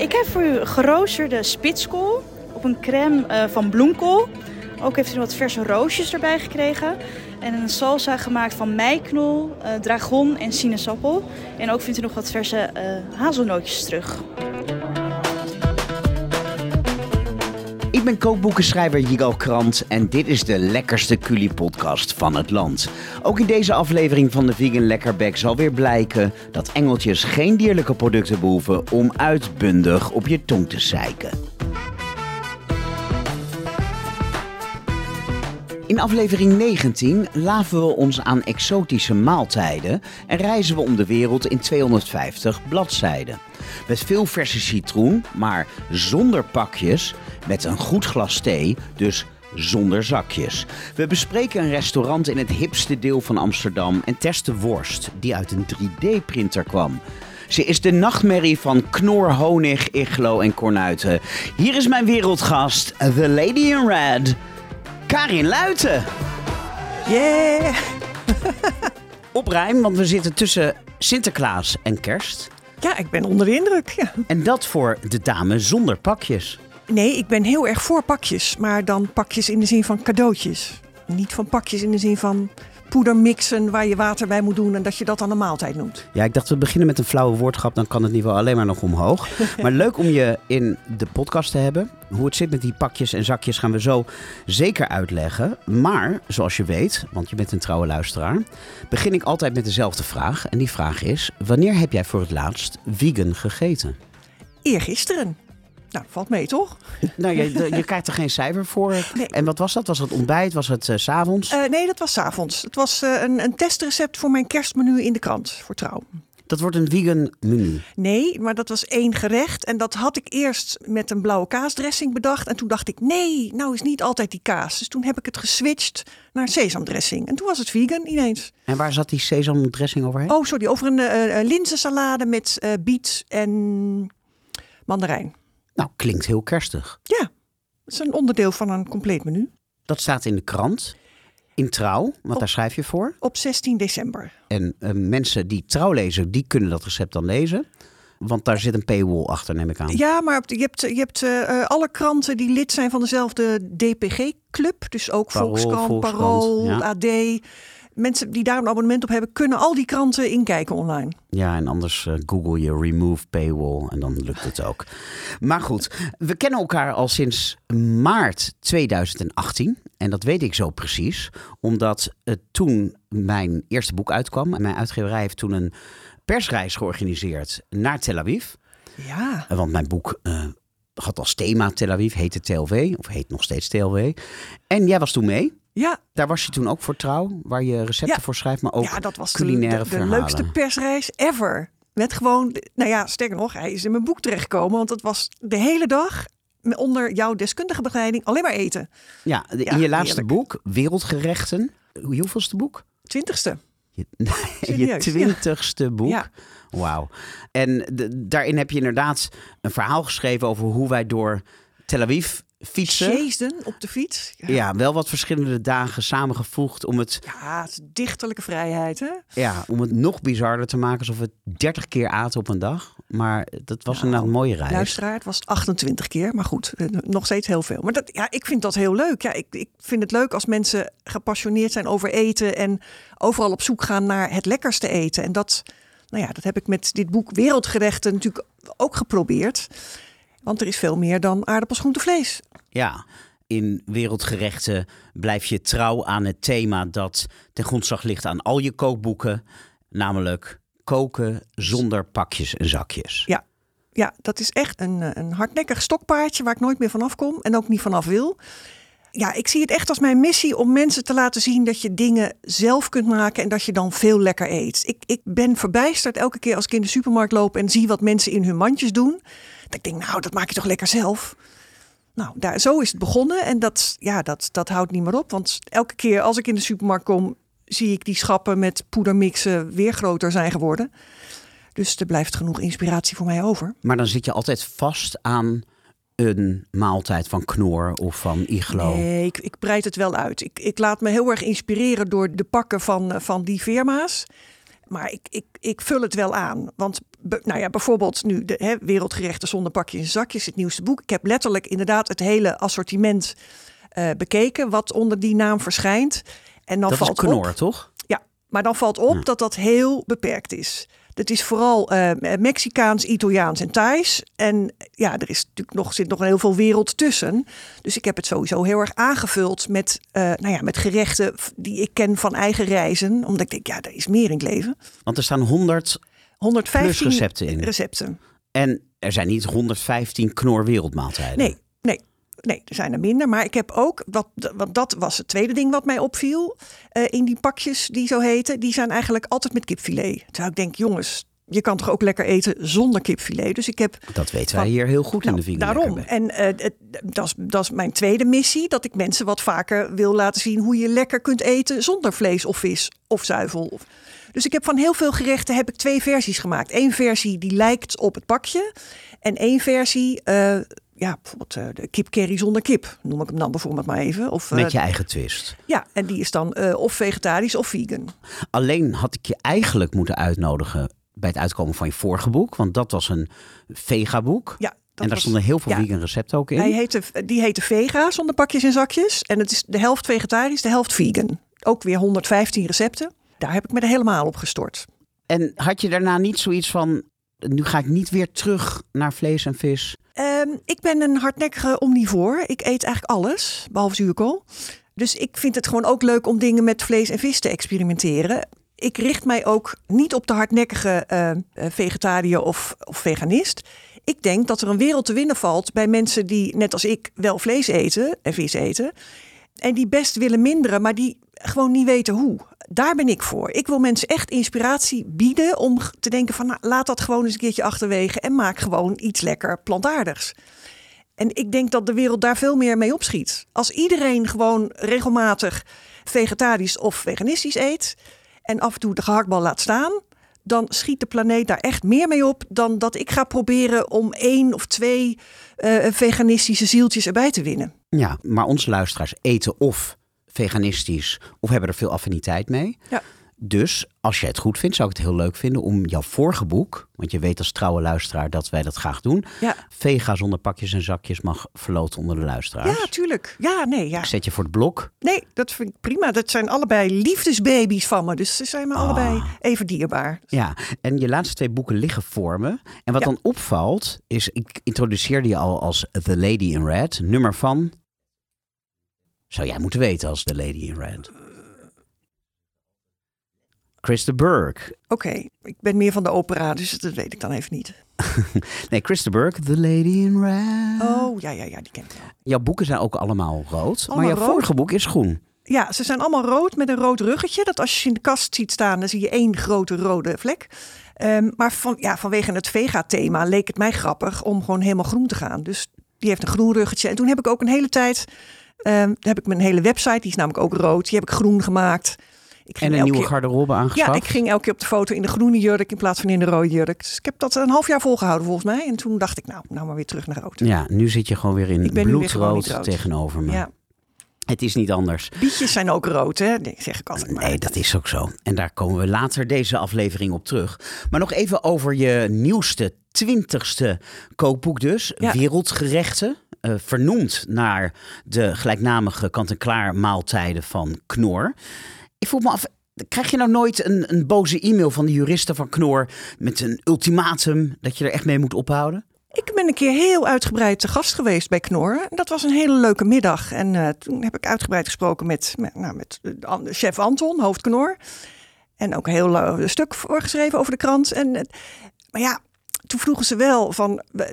Ik heb voor u geroosterde spitskool op een crème uh, van bloemkool. Ook heeft u wat verse roosjes erbij gekregen. En een salsa gemaakt van meiknol, uh, dragon en sinaasappel. En ook vindt u nog wat verse uh, hazelnootjes terug. Ik ben kookboekenschrijver Jigal Krant en dit is de lekkerste culi-podcast van het land. Ook in deze aflevering van de Vegan Lekkerbek zal weer blijken dat engeltjes geen dierlijke producten behoeven om uitbundig op je tong te zeiken. In aflevering 19 laven we ons aan exotische maaltijden en reizen we om de wereld in 250 bladzijden. Met veel verse citroen, maar zonder pakjes, met een goed glas thee, dus zonder zakjes. We bespreken een restaurant in het hipste deel van Amsterdam en testen worst die uit een 3D-printer kwam. Ze is de nachtmerrie van Knor, Honig, Iglo en Kornuiten. Hier is mijn wereldgast, The Lady in Red, Karin Luiten. Yeah! Op rijm, want we zitten tussen Sinterklaas en kerst. Ja, ik ben onder de indruk. Ja. En dat voor de dame zonder pakjes. Nee, ik ben heel erg voor pakjes, maar dan pakjes in de zin van cadeautjes. Niet van pakjes in de zin van poeder mixen waar je water bij moet doen en dat je dat dan een maaltijd noemt. Ja, ik dacht we beginnen met een flauwe woordgrap, dan kan het niveau alleen maar nog omhoog. maar leuk om je in de podcast te hebben. Hoe het zit met die pakjes en zakjes gaan we zo zeker uitleggen. Maar zoals je weet, want je bent een trouwe luisteraar, begin ik altijd met dezelfde vraag. En die vraag is: wanneer heb jij voor het laatst vegan gegeten? Eergisteren. Nou, valt mee toch? Nou, je, je krijgt er geen cijfer voor. Nee. En wat was dat? Was het ontbijt? Was het uh, s s'avonds? Uh, nee, dat was s'avonds. Het was uh, een, een testrecept voor mijn kerstmenu in de krant voor Trouw. Dat wordt een vegan menu. Nee, maar dat was één gerecht. En dat had ik eerst met een blauwe kaasdressing bedacht. En toen dacht ik, nee, nou is niet altijd die kaas. Dus toen heb ik het geswitcht naar sesamdressing. En toen was het vegan ineens. En waar zat die sesamdressing overheen? Oh, sorry, over een uh, linzensalade met uh, biet en mandarijn. Nou, klinkt heel kerstig. Ja, het is een onderdeel van een compleet menu. Dat staat in de krant. In Trouw, want daar schrijf je voor. Op 16 december. En uh, mensen die Trouw lezen, die kunnen dat recept dan lezen. Want daar zit een paywall achter, neem ik aan. Ja, maar je hebt, je hebt uh, alle kranten die lid zijn van dezelfde DPG-club. Dus ook Parool, Volkskrant, Volkskrant, Parool, ja. AD. Mensen die daar een abonnement op hebben, kunnen al die kranten inkijken online. Ja, en anders uh, google je remove paywall en dan lukt het ook. Maar goed, we kennen elkaar al sinds maart 2018. En dat weet ik zo precies, omdat uh, toen mijn eerste boek uitkwam. En mijn uitgeverij heeft toen een persreis georganiseerd naar Tel Aviv. Ja. Uh, want mijn boek had als thema Tel Aviv, heette TLW, of heet nog steeds TLW. En jij was toen mee. Ja. Daar was je toen ook voor trouw, waar je recepten ja. voor schrijft, maar ook ja, dat was culinaire de, de, de verhalen. leukste persreis ever. Met gewoon, nou ja, sterker nog, hij is in mijn boek terechtgekomen. Want het was de hele dag onder jouw deskundige begeleiding alleen maar eten. Ja, de, Ja, in je laatste heerlijk. boek, Wereldgerechten. Hoe- Hoeveelste boek? Twintigste. Je, je twintigste boek. Ja. Wauw. En de- daarin heb je inderdaad een verhaal geschreven over hoe wij door Tel Aviv fietsen. Op de fiets. Ja. Ja, wel wat verschillende dagen samengevoegd om het, Ja, het dichterlijke vrijheid, hè? ja, om het nog bizarder te maken. Alsof we 30 keer aten op een dag. Maar dat was Nou, inderdaad een mooie reis. Luisteraar, het was 28 keer, maar goed, eh, nog steeds heel veel. Maar dat, ja, ik vind dat heel leuk. Ja, ik, ik vind het leuk als mensen gepassioneerd zijn over eten en overal op zoek gaan naar het lekkerste eten. En dat, nou ja, dat heb ik met dit boek Wereldgerechten natuurlijk ook geprobeerd. Want er is veel meer dan aardappels, groente, vlees. Ja, in wereldgerechten blijf je trouw aan het thema dat ten grondslag ligt aan al je kookboeken. Namelijk koken zonder pakjes en zakjes. Ja, ja dat is echt een, eh, een hardnekkig stokpaardje waar ik nooit meer vanaf kom en ook niet vanaf wil. Ja, ik zie het echt als mijn missie om mensen te laten zien dat je dingen zelf kunt maken en dat je dan veel lekker eet. Ik, ik ben verbijsterd elke keer als ik in de supermarkt loop en zie wat mensen in hun mandjes doen. Dat ik denk, nou, dat maak je toch lekker zelf. Nou, daar, zo is het begonnen en dat, ja, dat, dat houdt niet meer op. Want elke keer als ik in de supermarkt kom, zie ik die schappen met poedermixen weer groter zijn geworden. Dus er blijft genoeg inspiratie voor mij over. Maar dan zit je altijd vast aan een maaltijd van Knor of van Iglo. Nee, ik, ik breid het wel uit. Ik, ik laat me heel erg inspireren door de pakken van, van die firma's. maar ik, ik, ik vul het wel aan. Want be- nou ja, bijvoorbeeld nu de hè, Wereldgerechten zonder pakjes en zakjes, het nieuwste boek. Ik heb letterlijk inderdaad het hele assortiment eh, bekeken wat onder die naam verschijnt. En dan Dat is valt knor, op, toch? ja, maar dan valt op Hm. dat dat heel beperkt is. Het is vooral eh, Mexicaans, Italiaans en Thais. En ja, er is natuurlijk nog, zit nog heel veel wereld tussen. Dus ik heb het sowieso heel erg aangevuld met, eh, nou ja, met gerechten die ik ken van eigen reizen. Omdat ik denk, ja, er is meer in het leven. Want er staan 100 115 plus recepten in. recepten. En er zijn niet 115 knor wereldmaaltijden. Nee, nee. Nee, er zijn er minder. Maar ik heb ook, wat, want dat was het tweede ding wat mij opviel. eh, in die pakjes die zo heten, die zijn eigenlijk altijd met kipfilet. Terwijl ik denk, jongens, je kan toch ook lekker eten zonder kipfilet. Dus ik heb Dat weten wij Van- hier heel goed in Nou, de vegan daarom. Lekkerbek. En eh, het- dat, is, dat is mijn tweede missie. Dat ik mensen wat vaker wil laten zien hoe je lekker kunt eten zonder vlees of vis of zuivel. Dus ik heb van heel veel gerechten heb ik twee versies gemaakt. Eén versie die lijkt op het pakje. En één versie, eh, ja, bijvoorbeeld eh, de kip curry zonder kip. Noem ik hem dan bijvoorbeeld maar even. Of, eh, Met je eigen twist. Ja, en die is dan of vegetarisch of vegan. Alleen had ik je eigenlijk moeten uitnodigen bij het uitkomen van je vorige boek. Want dat was een vegaboek. Ja, dat en daar was- stonden heel veel ja. vegan recepten ook in. Hij heette, die heette Vega zonder pakjes en zakjes. En het is de helft vegetarisch, de helft vegan. Ook weer 115 recepten. Daar heb ik me er helemaal op gestort. En had je daarna niet zoiets van... Nu ga ik niet weer terug naar vlees en vis. Ehm, ik ben een hardnekkige omnivoor. Ik eet eigenlijk alles, behalve zuurkool. Dus ik vind het gewoon ook leuk om dingen met vlees en vis te experimenteren. Ik richt mij ook niet op de hardnekkige eh, eh, vegetariër of, of veganist. Ik denk dat er een wereld te winnen valt bij mensen die, net als ik, wel vlees eten en vis eten. En die best willen minderen, maar die gewoon niet weten hoe. Daar ben ik voor. Ik wil mensen echt inspiratie bieden om te denken van nou, laat dat gewoon eens een keertje achterwege en maak gewoon iets lekker plantaardigs. En ik denk dat de wereld daar veel meer mee opschiet. Als iedereen gewoon regelmatig vegetarisch of veganistisch eet en af en toe de gehaktbal laat staan, dan schiet de planeet daar echt meer mee op dan dat ik ga proberen om één of twee eh, veganistische zieltjes erbij te winnen. Ja, maar onze luisteraars eten of veganistisch of hebben er veel affiniteit mee. Ja. Dus als je het goed vindt, zou ik het heel leuk vinden om jouw vorige boek, want je weet als trouwe luisteraar dat wij dat graag doen, Ja, Vega zonder pakjes en zakjes mag verloten onder de luisteraars. ja tuurlijk. Ja, nee, ja. Ik zet je voor het blok. Nee, dat vind ik prima. Dat zijn allebei liefdesbaby's van me. Dus ze zijn me Ah. allebei even dierbaar. Ja, en je laatste twee boeken liggen voor me. En wat Ja. dan opvalt, is ik introduceerde je al als The Lady in Red. Nummer van. Zou jij moeten weten als The Lady in Red? Chris de Burgh. Oké, ik ben meer van de opera, dus dat weet ik dan even niet. Nee, Chris de Burgh, The Lady in Red. Oh, ja, ja, ja, die ken ik wel. Jouw boeken zijn ook allemaal rood. maar jouw rood. vorige boek is groen. Ja, ze zijn allemaal rood met een rood ruggetje. Dat als je ze in de kast ziet staan, dan zie je één grote rode vlek. Ehm, maar van, ja, vanwege het vega-thema leek het mij grappig om gewoon helemaal groen te gaan. Dus die heeft een groen ruggetje. En toen heb ik ook een hele tijd, ehm, heb ik mijn hele website, die is namelijk ook rood, die heb ik groen gemaakt. Ik ging En een nieuwe keer- garderobe aangeschaft. Ja, ik ging elke keer op de foto in de groene jurk in plaats van in de rode jurk. Dus ik heb dat een half jaar volgehouden volgens mij. En toen dacht ik, nou, nou maar weer terug naar rood. Ja, nu zit je gewoon weer in weer bloedrood rood. tegenover me. Ja. Het is niet anders. Bietjes zijn ook rood, hè? Nee, zeg ik altijd maar. Nee, dat is ook zo. En daar komen we later deze aflevering op terug. Maar nog even over je nieuwste, twintigste kookboek dus. Ja. Wereldgerechten. Eh, vernoemd naar de gelijknamige kant-en-klaar maaltijden van Knor. Ik vroeg me af, krijg je nou nooit een, een boze e-mail van de juristen van Knor... met een ultimatum dat je er echt mee moet ophouden? Ik ben een keer heel uitgebreid te gast geweest bij Knor. Dat was een hele leuke middag. En eh, toen heb ik uitgebreid gesproken met, met, nou, met an- chef Anton, hoofd Knor. En ook een heel eh, stuk voorgeschreven over de krant. En, eh, maar ja, toen vroegen ze wel van, eh,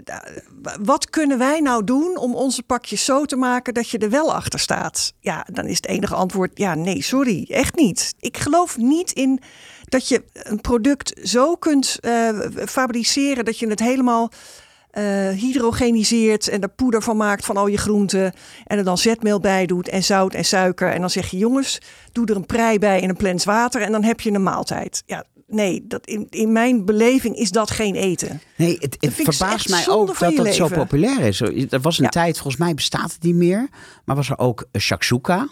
wat kunnen wij nou doen om onze pakjes zo te maken dat je er wel achter staat? Ja, dan is het enige antwoord, ja, nee, sorry, echt niet. Ik geloof niet in dat je een product zo kunt eh, fabriceren dat je het helemaal eh, hydrogeniseert en er poeder van maakt van al je groenten. En er dan zetmeel bij doet en zout en suiker. En dan zeg je, jongens, doe er een prei bij en een plens water en dan heb je een maaltijd. Ja, nee, dat in, in mijn beleving is dat geen eten. Nee, het, verbaast mij ook dat je dat zo populair is. Er was een Ja. tijd, volgens mij bestaat het niet meer. Maar was er ook shakshuka.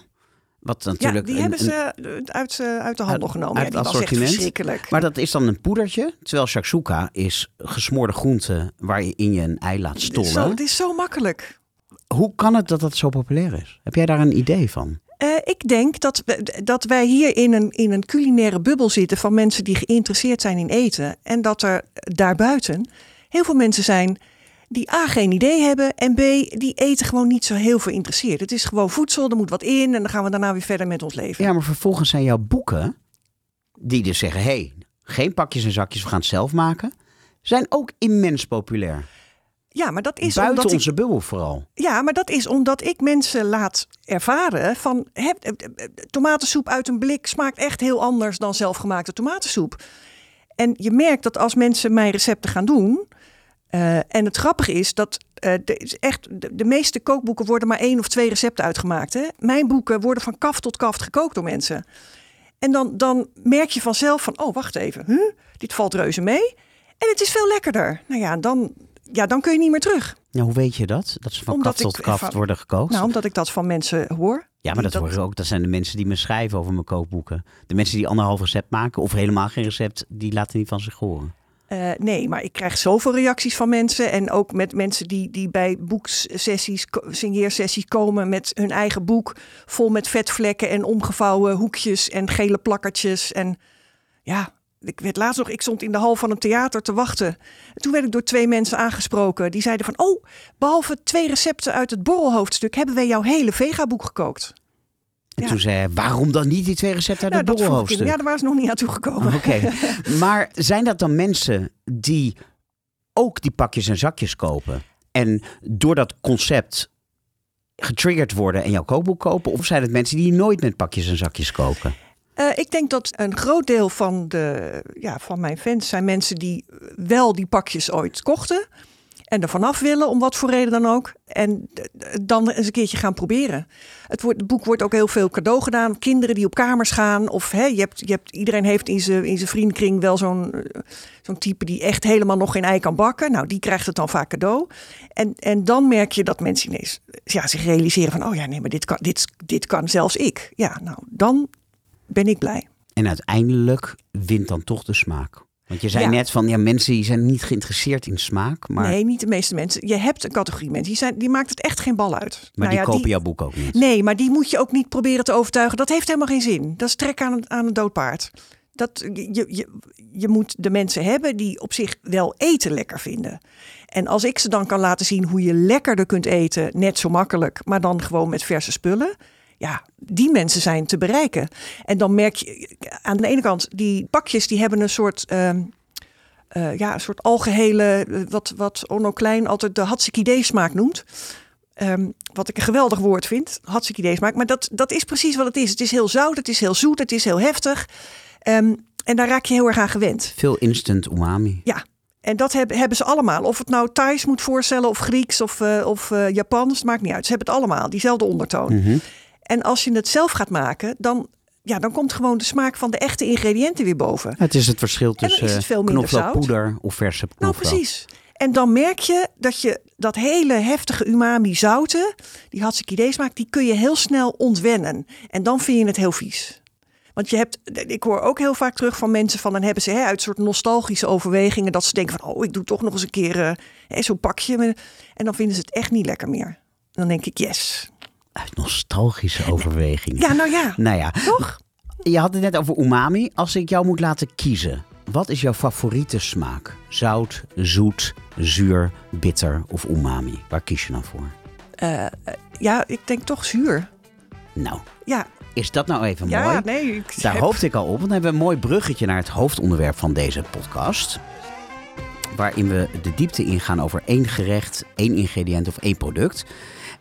Wat Ja, natuurlijk die een- hebben ze uit, uit de handel genomen. uit ja, die was verschrikkelijk. Maar dat is dan een poedertje. Terwijl shakshuka is gesmoorde groente waarin je een ei laat Het is stollen. zo, het is zo makkelijk. Hoe kan het dat dat zo populair is? Heb jij daar een idee van? Eh, ik denk dat, dat wij hier in een, in een culinaire bubbel zitten van mensen die geïnteresseerd zijn in eten. En dat er daarbuiten heel veel mensen zijn die A geen idee hebben en B die eten gewoon niet zo heel veel interesseert. Het is gewoon voedsel, er moet wat in en dan gaan we daarna weer verder met ons leven. Ja, maar vervolgens zijn jouw boeken, die dus zeggen: hé, hey, geen pakjes en zakjes, we gaan het zelf maken, zijn ook immens populair. Ja, maar dat is Buiten omdat ik- onze bubbel vooral. Ja, maar dat is omdat ik mensen laat ervaren van eh, eh, tomatensoep uit een blik smaakt echt heel anders dan zelfgemaakte tomatensoep. En je merkt dat als mensen mijn recepten gaan doen. eh, en het grappige is dat de, echt, de, de meeste kookboeken worden maar één of twee recepten uitgemaakt. Hè? Mijn boeken worden van kaft tot kaft gekookt door mensen. En dan, dan merk je vanzelf van, oh wacht even, huh? dit valt reuze mee. En het is veel lekkerder. Nou ja, dan, ja, dan kun je niet meer terug. Nou, hoe weet je dat? Dat ze van Omdat kaft tot kaft van- worden gekookt? Nou, omdat ik dat van mensen hoor. ja, maar dat, dat- horen ook, dat zijn de mensen die me schrijven over mijn kookboeken. De mensen die anderhalf recept maken of helemaal geen recept, die laten niet van zich horen. Eh, nee, maar ik krijg zoveel reacties van mensen. En ook met mensen die, die bij boeksessies, signeersessies komen met hun eigen boek. Vol met vetvlekken en omgevouwen hoekjes en gele plakkertjes. En ja, ik werd laatst nog, ik stond in de hal van een theater te wachten. En toen werd ik door twee mensen aangesproken. Die zeiden van, oh, behalve twee recepten uit het borrelhoofdstuk... hebben wij jouw hele vegaboek gekookt. En Ja. toen zei hij, waarom dan niet die twee recepten uit Nou, het borrelhoofdstuk? Ja, daar waren ze nog niet aan toegekomen. Oké, maar zijn dat dan mensen die ook die pakjes en zakjes kopen en door dat concept getriggerd worden en jouw kookboek kopen? Of zijn het mensen die nooit met pakjes en zakjes kopen? Eh, ik denk dat een groot deel van, de, ja, van mijn fans zijn mensen die wel die pakjes ooit kochten. En er vanaf willen, om wat voor reden dan ook. En dan eens een keertje gaan proberen. Het, het boek wordt ook heel veel cadeau gedaan. Kinderen die op kamers gaan. Of hè, je hebt, je hebt, iedereen heeft in zijn, in zijn vriendenkring wel zo'n eh, zo'n type die echt helemaal nog geen ei kan bakken. Nou, die krijgt het dan vaak cadeau. En, en dan merk je dat mensen ineens ja, zich realiseren van... oh ja, nee, maar dit kan, dit, dit kan zelfs ik. Ja, nou, dan ben ik blij. En uiteindelijk wint dan toch de smaak. Want je zei Ja. net van, ja, mensen die zijn niet geïnteresseerd in smaak, maar, Nee, niet de meeste mensen. Je hebt een categorie mensen, die, zijn, die maakt het echt geen bal uit. maar Nou die ja, kopen jouw boek ook niet. Nee, maar die moet je ook niet proberen te overtuigen. Dat heeft helemaal geen zin. Dat is trek aan, een- aan een dood paard. Dat, je, je, je moet de mensen hebben die op zich wel eten lekker vinden. En als ik ze dan kan laten zien hoe je lekkerder kunt eten, net zo makkelijk, maar dan gewoon met verse spullen. Ja, die mensen zijn te bereiken. En dan merk je aan de ene kant, die pakjes die hebben een soort, ehm, eh, ja, een soort algehele, eh, wat, wat Onno Klein altijd de Hatsikidee smaak noemt. Ehm, wat ik een geweldig woord vind, Hatsikidee smaak. Maar dat, dat is precies wat het is. Het is heel zout, het is heel zoet, het is heel heftig. Ehm, en daar raak je heel erg aan gewend. Veel instant umami. Ja, en dat hebben, hebben ze allemaal. Of het nou Thais moet voorstellen, of Grieks, of, eh, of eh, Japans, het maakt niet uit. Ze hebben het allemaal, diezelfde ondertoon. Mhm. En als je het zelf gaat maken, dan, ja, dan komt gewoon de smaak van de echte ingrediënten weer boven. Het is het verschil tussen het minder knoflookpoeder of verse Nou, knoflook. precies. En dan merk je dat je dat hele heftige umami zouten, die hatsikidee smaak, die kun je heel snel ontwennen. En dan vind je het heel vies. Want je hebt, ik hoor ook heel vaak terug van mensen van, dan hebben ze hè, uit soort nostalgische overwegingen dat ze denken van, oh, ik doe toch nog eens een keer eh, hè, zo'n pakje. En dan vinden ze het echt niet lekker meer. Dan denk ik, yes. Uit nostalgische overwegingen. Ja, nou ja, Nou ja, toch? je had het net over umami. Als ik jou moet laten kiezen, wat is jouw favoriete smaak? Zout, zoet, zuur, bitter of umami? Waar kies je dan voor? Eh, eh, ja, ik denk toch zuur. Nou, Ja, is dat nou even ja mooi? nee. Ik Daar heb- hoopte ik al op, want dan hebben we een mooi bruggetje naar het hoofdonderwerp van deze podcast. Waarin we de diepte ingaan over één gerecht, één ingrediënt of één product.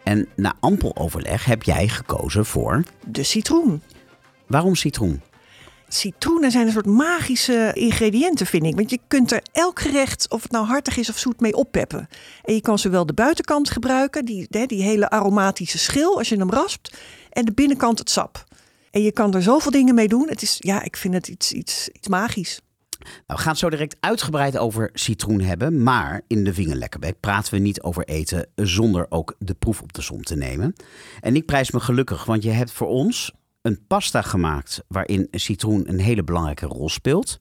En na ampel overleg heb jij gekozen voor. De citroen. Waarom citroen? Citroenen zijn een soort magische ingrediënten, vind ik. Want je kunt er elk gerecht, of het nou hartig is of zoet, mee oppeppen. En je kan zowel de buitenkant gebruiken, die, die hele aromatische schil als je hem raspt, en de binnenkant het sap. En je kan er zoveel dingen mee doen. Het is, ja, ik vind het iets, iets, iets magisch. Nou, we gaan het zo direct uitgebreid over citroen hebben. Maar in de Vingerlekkerbek praten we niet over eten zonder ook de proef op de som te nemen. En ik prijs me gelukkig, want je hebt voor ons een pasta gemaakt waarin citroen een hele belangrijke rol speelt.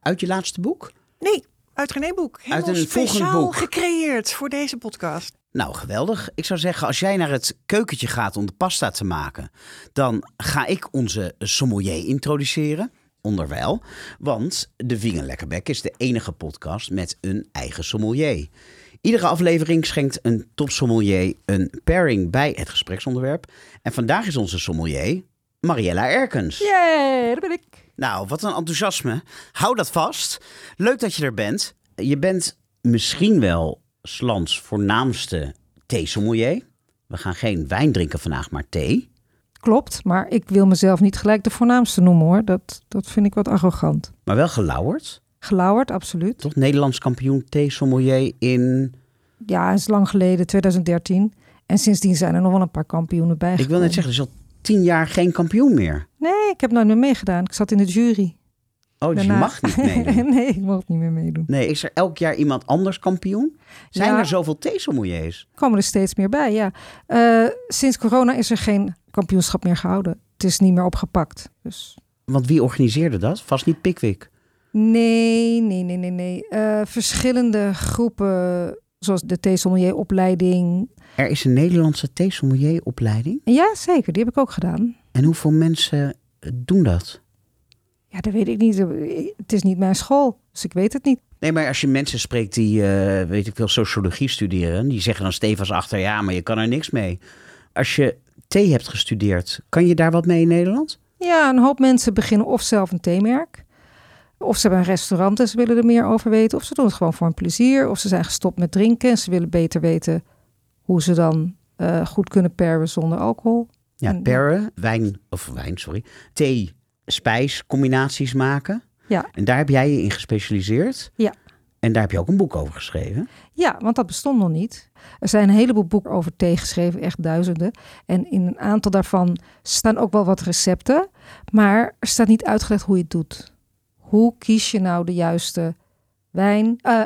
Uit je laatste boek? Nee, uit René Boek. Helemaal Uit een speciaal boek. gecreëerd voor deze podcast. Nou, geweldig. Ik zou zeggen, als jij naar het keukentje gaat om de pasta te maken, dan ga ik onze sommelier introduceren. Onderwijl. Want de Vegan Lekkerbek is de enige podcast met een eigen sommelier. Iedere aflevering schenkt een topsommelier een pairing bij het gespreksonderwerp. En vandaag is onze sommelier Mariella Erkens. Yay, daar ben ik. Nou, wat een enthousiasme. Hou dat vast. Leuk dat je er bent. Je bent misschien wel Slans voornaamste theesommelier. We gaan geen wijn drinken vandaag, maar thee. Klopt, maar ik wil mezelf niet gelijk de voornaamste noemen hoor. Dat, dat vind ik wat arrogant. Maar wel gelauwerd. Gelauwerd, absoluut. Toch Nederlands kampioen theesommelier in... Ja, is lang geleden, 2013. En sindsdien zijn er nog wel een paar kampioenen bij. Ik wil net zeggen, er is al tien jaar geen kampioen meer. Nee, ik heb nooit meer meegedaan. Ik zat in de jury. Oh, dus je mag niet meedoen. nee, ik mocht niet meer meedoen. Nee, is er elk jaar iemand anders kampioen? Zijn Ja. er zoveel theesommeliers? Komen er steeds meer bij, ja. Eh, sinds corona is er geen kampioenschap meer gehouden. Het is niet meer opgepakt. Dus Want wie organiseerde dat? Vast niet Pickwick. Nee, nee, nee, nee, nee. Eh, verschillende groepen, zoals de theesommelieropleiding. Er is een Nederlandse theesommelieropleiding. Ja, zeker. Die heb ik ook gedaan. En hoeveel mensen doen dat? Ja, dat weet ik niet. Het is niet mijn school, dus ik weet het niet. Nee, maar als je mensen spreekt die, eh, weet ik veel, sociologie studeren, die zeggen dan stevig achter, ja, maar je kan er niks mee. Als je thee hebt gestudeerd, kan je daar wat mee in Nederland? Ja, een hoop mensen beginnen of zelf een theemerk. Of ze hebben een restaurant en ze willen er meer over weten. Of ze doen het gewoon voor een plezier. Of ze zijn gestopt met drinken en ze willen beter weten hoe ze dan eh, goed kunnen paren zonder alcohol. Ja, En- perren, wijn, of wijn, sorry, thee, spijs, combinaties maken. Ja. En daar heb jij je in gespecialiseerd. Ja. En daar heb je ook een boek over geschreven. Ja, want dat bestond nog niet. Er zijn een heleboel boeken over thee geschreven, echt duizenden. En in een aantal daarvan staan ook wel wat recepten. Maar er staat niet uitgelegd hoe je het doet. Hoe kies je nou de juiste wijn, eh,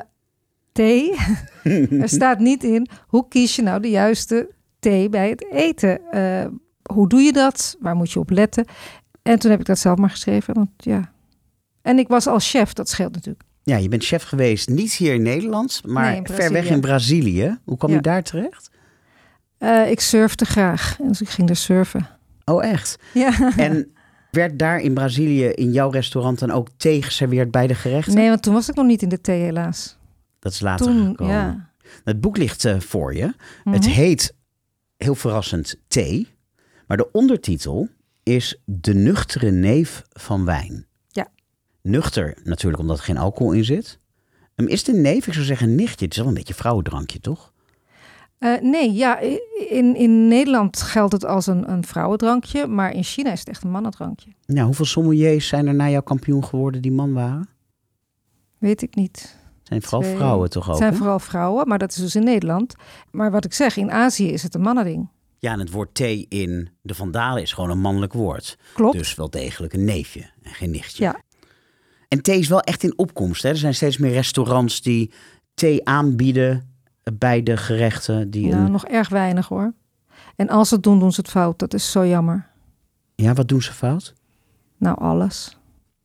thee? er staat niet in hoe kies je nou de juiste thee bij het eten. Eh, hoe doe je dat? Waar moet je op letten? En toen heb ik dat zelf maar geschreven. Want ja. En ik was als chef, dat scheelt natuurlijk. Ja, je bent chef geweest, niet hier in Nederland, maar Nee, in ver weg in Brazilië. Hoe kwam Ja. je daar terecht? Eh, ik surfde graag. Dus ik ging er surfen. Oh, echt? Ja. En werd daar in Brazilië in jouw restaurant dan ook thee geserveerd bij de gerechten? Nee, want toen was ik nog niet in de thee, helaas. Dat is later Toen, gekomen. ja. Het boek ligt eh, voor je. Mhm. Het heet, heel verrassend, thee. Maar de ondertitel is De nuchtere neef van wijn. Ja. Nuchter natuurlijk omdat er geen alcohol in zit. Hem is de neef, ik zou zeggen nichtje. Het is wel een beetje een vrouwendrankje, toch? Eh, nee, ja, in, in Nederland geldt het als een, een vrouwendrankje, maar in China is het echt een mannendrankje. Nou, hoeveel sommeliers zijn er na jouw kampioen geworden die man waren? Weet ik niet. Het zijn vooral Twee. vrouwen toch ook? Het zijn vooral vrouwen, maar dat is dus in Nederland. Maar wat ik zeg, in Azië is het een mannending. Ja, en het woord thee in de Vandalen is gewoon een mannelijk woord. Klopt. Dus wel degelijk een neefje en geen nichtje. Ja. En thee is wel echt in opkomst. Hè? Er zijn steeds meer restaurants die thee aanbieden bij de gerechten. Die een... nog erg weinig hoor. En als ze het doen, doen ze het fout. Dat is zo jammer. Ja, wat doen ze fout? Nou, alles.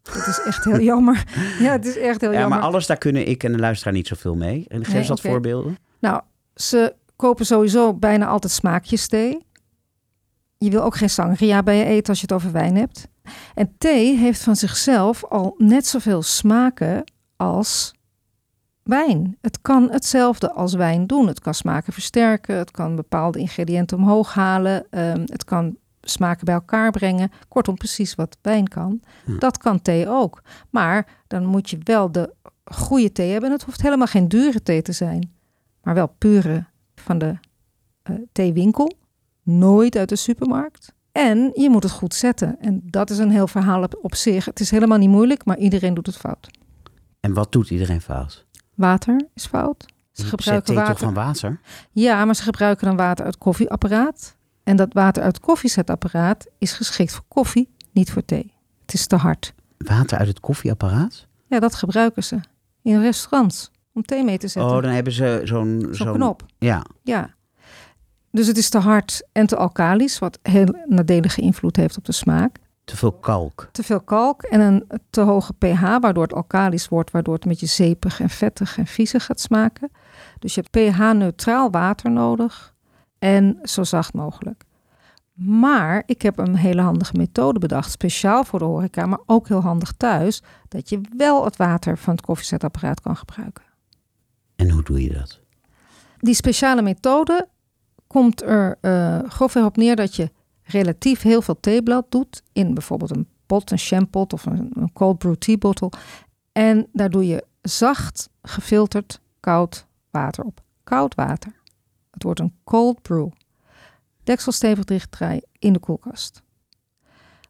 Dat is echt heel jammer. Ja, het is echt heel Ja, jammer. maar alles daar kunnen ik en de luisteraar niet zoveel mee. En geef Nee, eens wat voorbeelden. Nou, ze kopen sowieso bijna altijd smaakjes thee. Je wil ook geen sangria bij je eten als je het over wijn hebt. En thee heeft van zichzelf al net zoveel smaken als wijn. Het kan hetzelfde als wijn doen. Het kan smaken versterken, het kan bepaalde ingrediënten omhoog halen, ehm, het kan smaken bij elkaar brengen. Kortom, precies wat wijn kan. Hm. Dat kan thee ook. Maar dan moet je wel de goede thee hebben. En het hoeft helemaal geen dure thee te zijn maar wel pure van de eh, theewinkel. Nooit uit de supermarkt. En je moet het goed zetten. En dat is een heel verhaal op, op zich. Het is helemaal niet moeilijk, maar iedereen doet het fout. En wat doet iedereen fout? Water is fout. Ze gebruiken water. van water? Ja, maar ze gebruiken dan water uit koffieapparaat. En dat water uit koffiezetapparaat is geschikt voor koffie, niet voor thee. Het is te hard. Water uit het koffieapparaat? Ja, dat gebruiken ze in restaurants om thee mee te zetten. Oh, dan hebben ze zo'n... Zo'n knop. Ja. Ja. Dus het is te hard en te alkalisch, wat heel nadelige invloed heeft op de smaak. Te veel kalk. Te veel kalk en een te hoge pH, waardoor het alkalisch wordt, waardoor het een beetje zeepig en vettig en viezig gaat smaken. Dus je hebt pH-neutraal water nodig en zo zacht mogelijk. Maar ik heb een hele handige methode bedacht, speciaal voor de horeca, maar ook heel handig thuis, dat je wel het water van het koffiezetapparaat kan gebruiken. En hoe doe je dat? Die speciale methode komt er uh, grofweg op neer dat je relatief heel veel theeblad doet in bijvoorbeeld een pot, een shampot of een, cold brew tea bottle. En daar doe je zacht gefilterd koud water op. Koud water. Het wordt een cold brew. Deksel stevig dichtdraaien in de koelkast.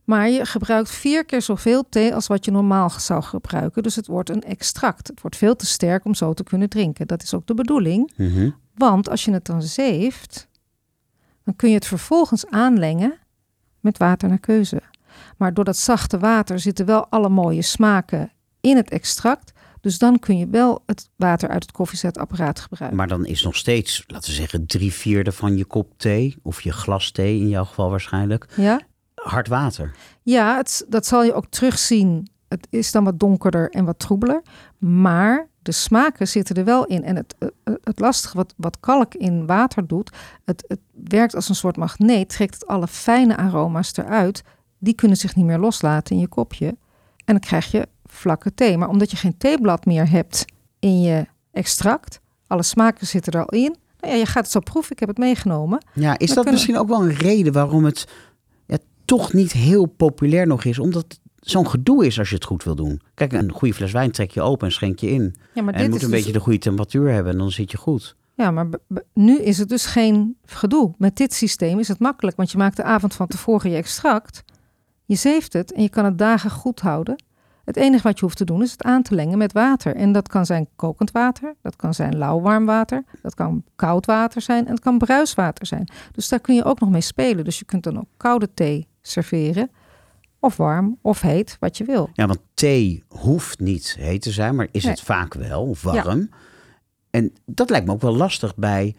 Maar je gebruikt vier keer zoveel thee als wat je normaal zou gebruiken. Dus het wordt een extract. Het wordt veel te sterk om zo te kunnen drinken. Dat is ook de bedoeling. Mhm. Want als je het dan zeeft, dan kun je het vervolgens aanlengen met water naar keuze. Maar door dat zachte water zitten wel alle mooie smaken in het extract. Dus dan kun je wel het water uit het koffiezetapparaat gebruiken. Maar dan is nog steeds, laten we zeggen, drie vierde van je kop thee, of je glas thee in jouw geval waarschijnlijk, Ja, hard water. ja het, dat zal je ook terugzien. Het is dan wat donkerder en wat troebeler. Maar de smaken zitten er wel in. En het, eh, eh, het lastige wat, wat kalk in water doet, het, het werkt als een soort magneet, trekt het alle fijne aroma's eruit. Die kunnen zich niet meer loslaten in je kopje. En dan krijg je vlakke thee. Maar omdat je geen theeblad meer hebt in je extract, alle smaken zitten er al in. Nou ja, je gaat het zo proeven. Ik heb het meegenomen. Ja, is dat kunnen- misschien ook wel een reden waarom het toch niet heel populair nog is? Omdat het zo'n gedoe is als je het goed wil doen. Kijk, een goede fles wijn trek je open en schenk je in. Ja, maar en het moet is een dus- beetje de goede temperatuur hebben en dan zit je goed. Ja, maar nu is het dus geen gedoe. Met dit systeem is het makkelijk, want je maakt de avond van tevoren je extract. Je zeeft het en je kan het dagen goed houden. Het enige wat je hoeft te doen is het aan te lengen met water. En dat kan zijn kokend water, dat kan zijn lauwwarm water, dat kan koud water zijn en het kan bruiswater zijn. Dus daar kun je ook nog mee spelen. Dus je kunt dan ook koude thee serveren, of warm of heet, wat je wil. Ja, want thee hoeft niet heet te zijn, maar is Nee. het vaak wel, of warm. En dat lijkt me ook wel lastig bij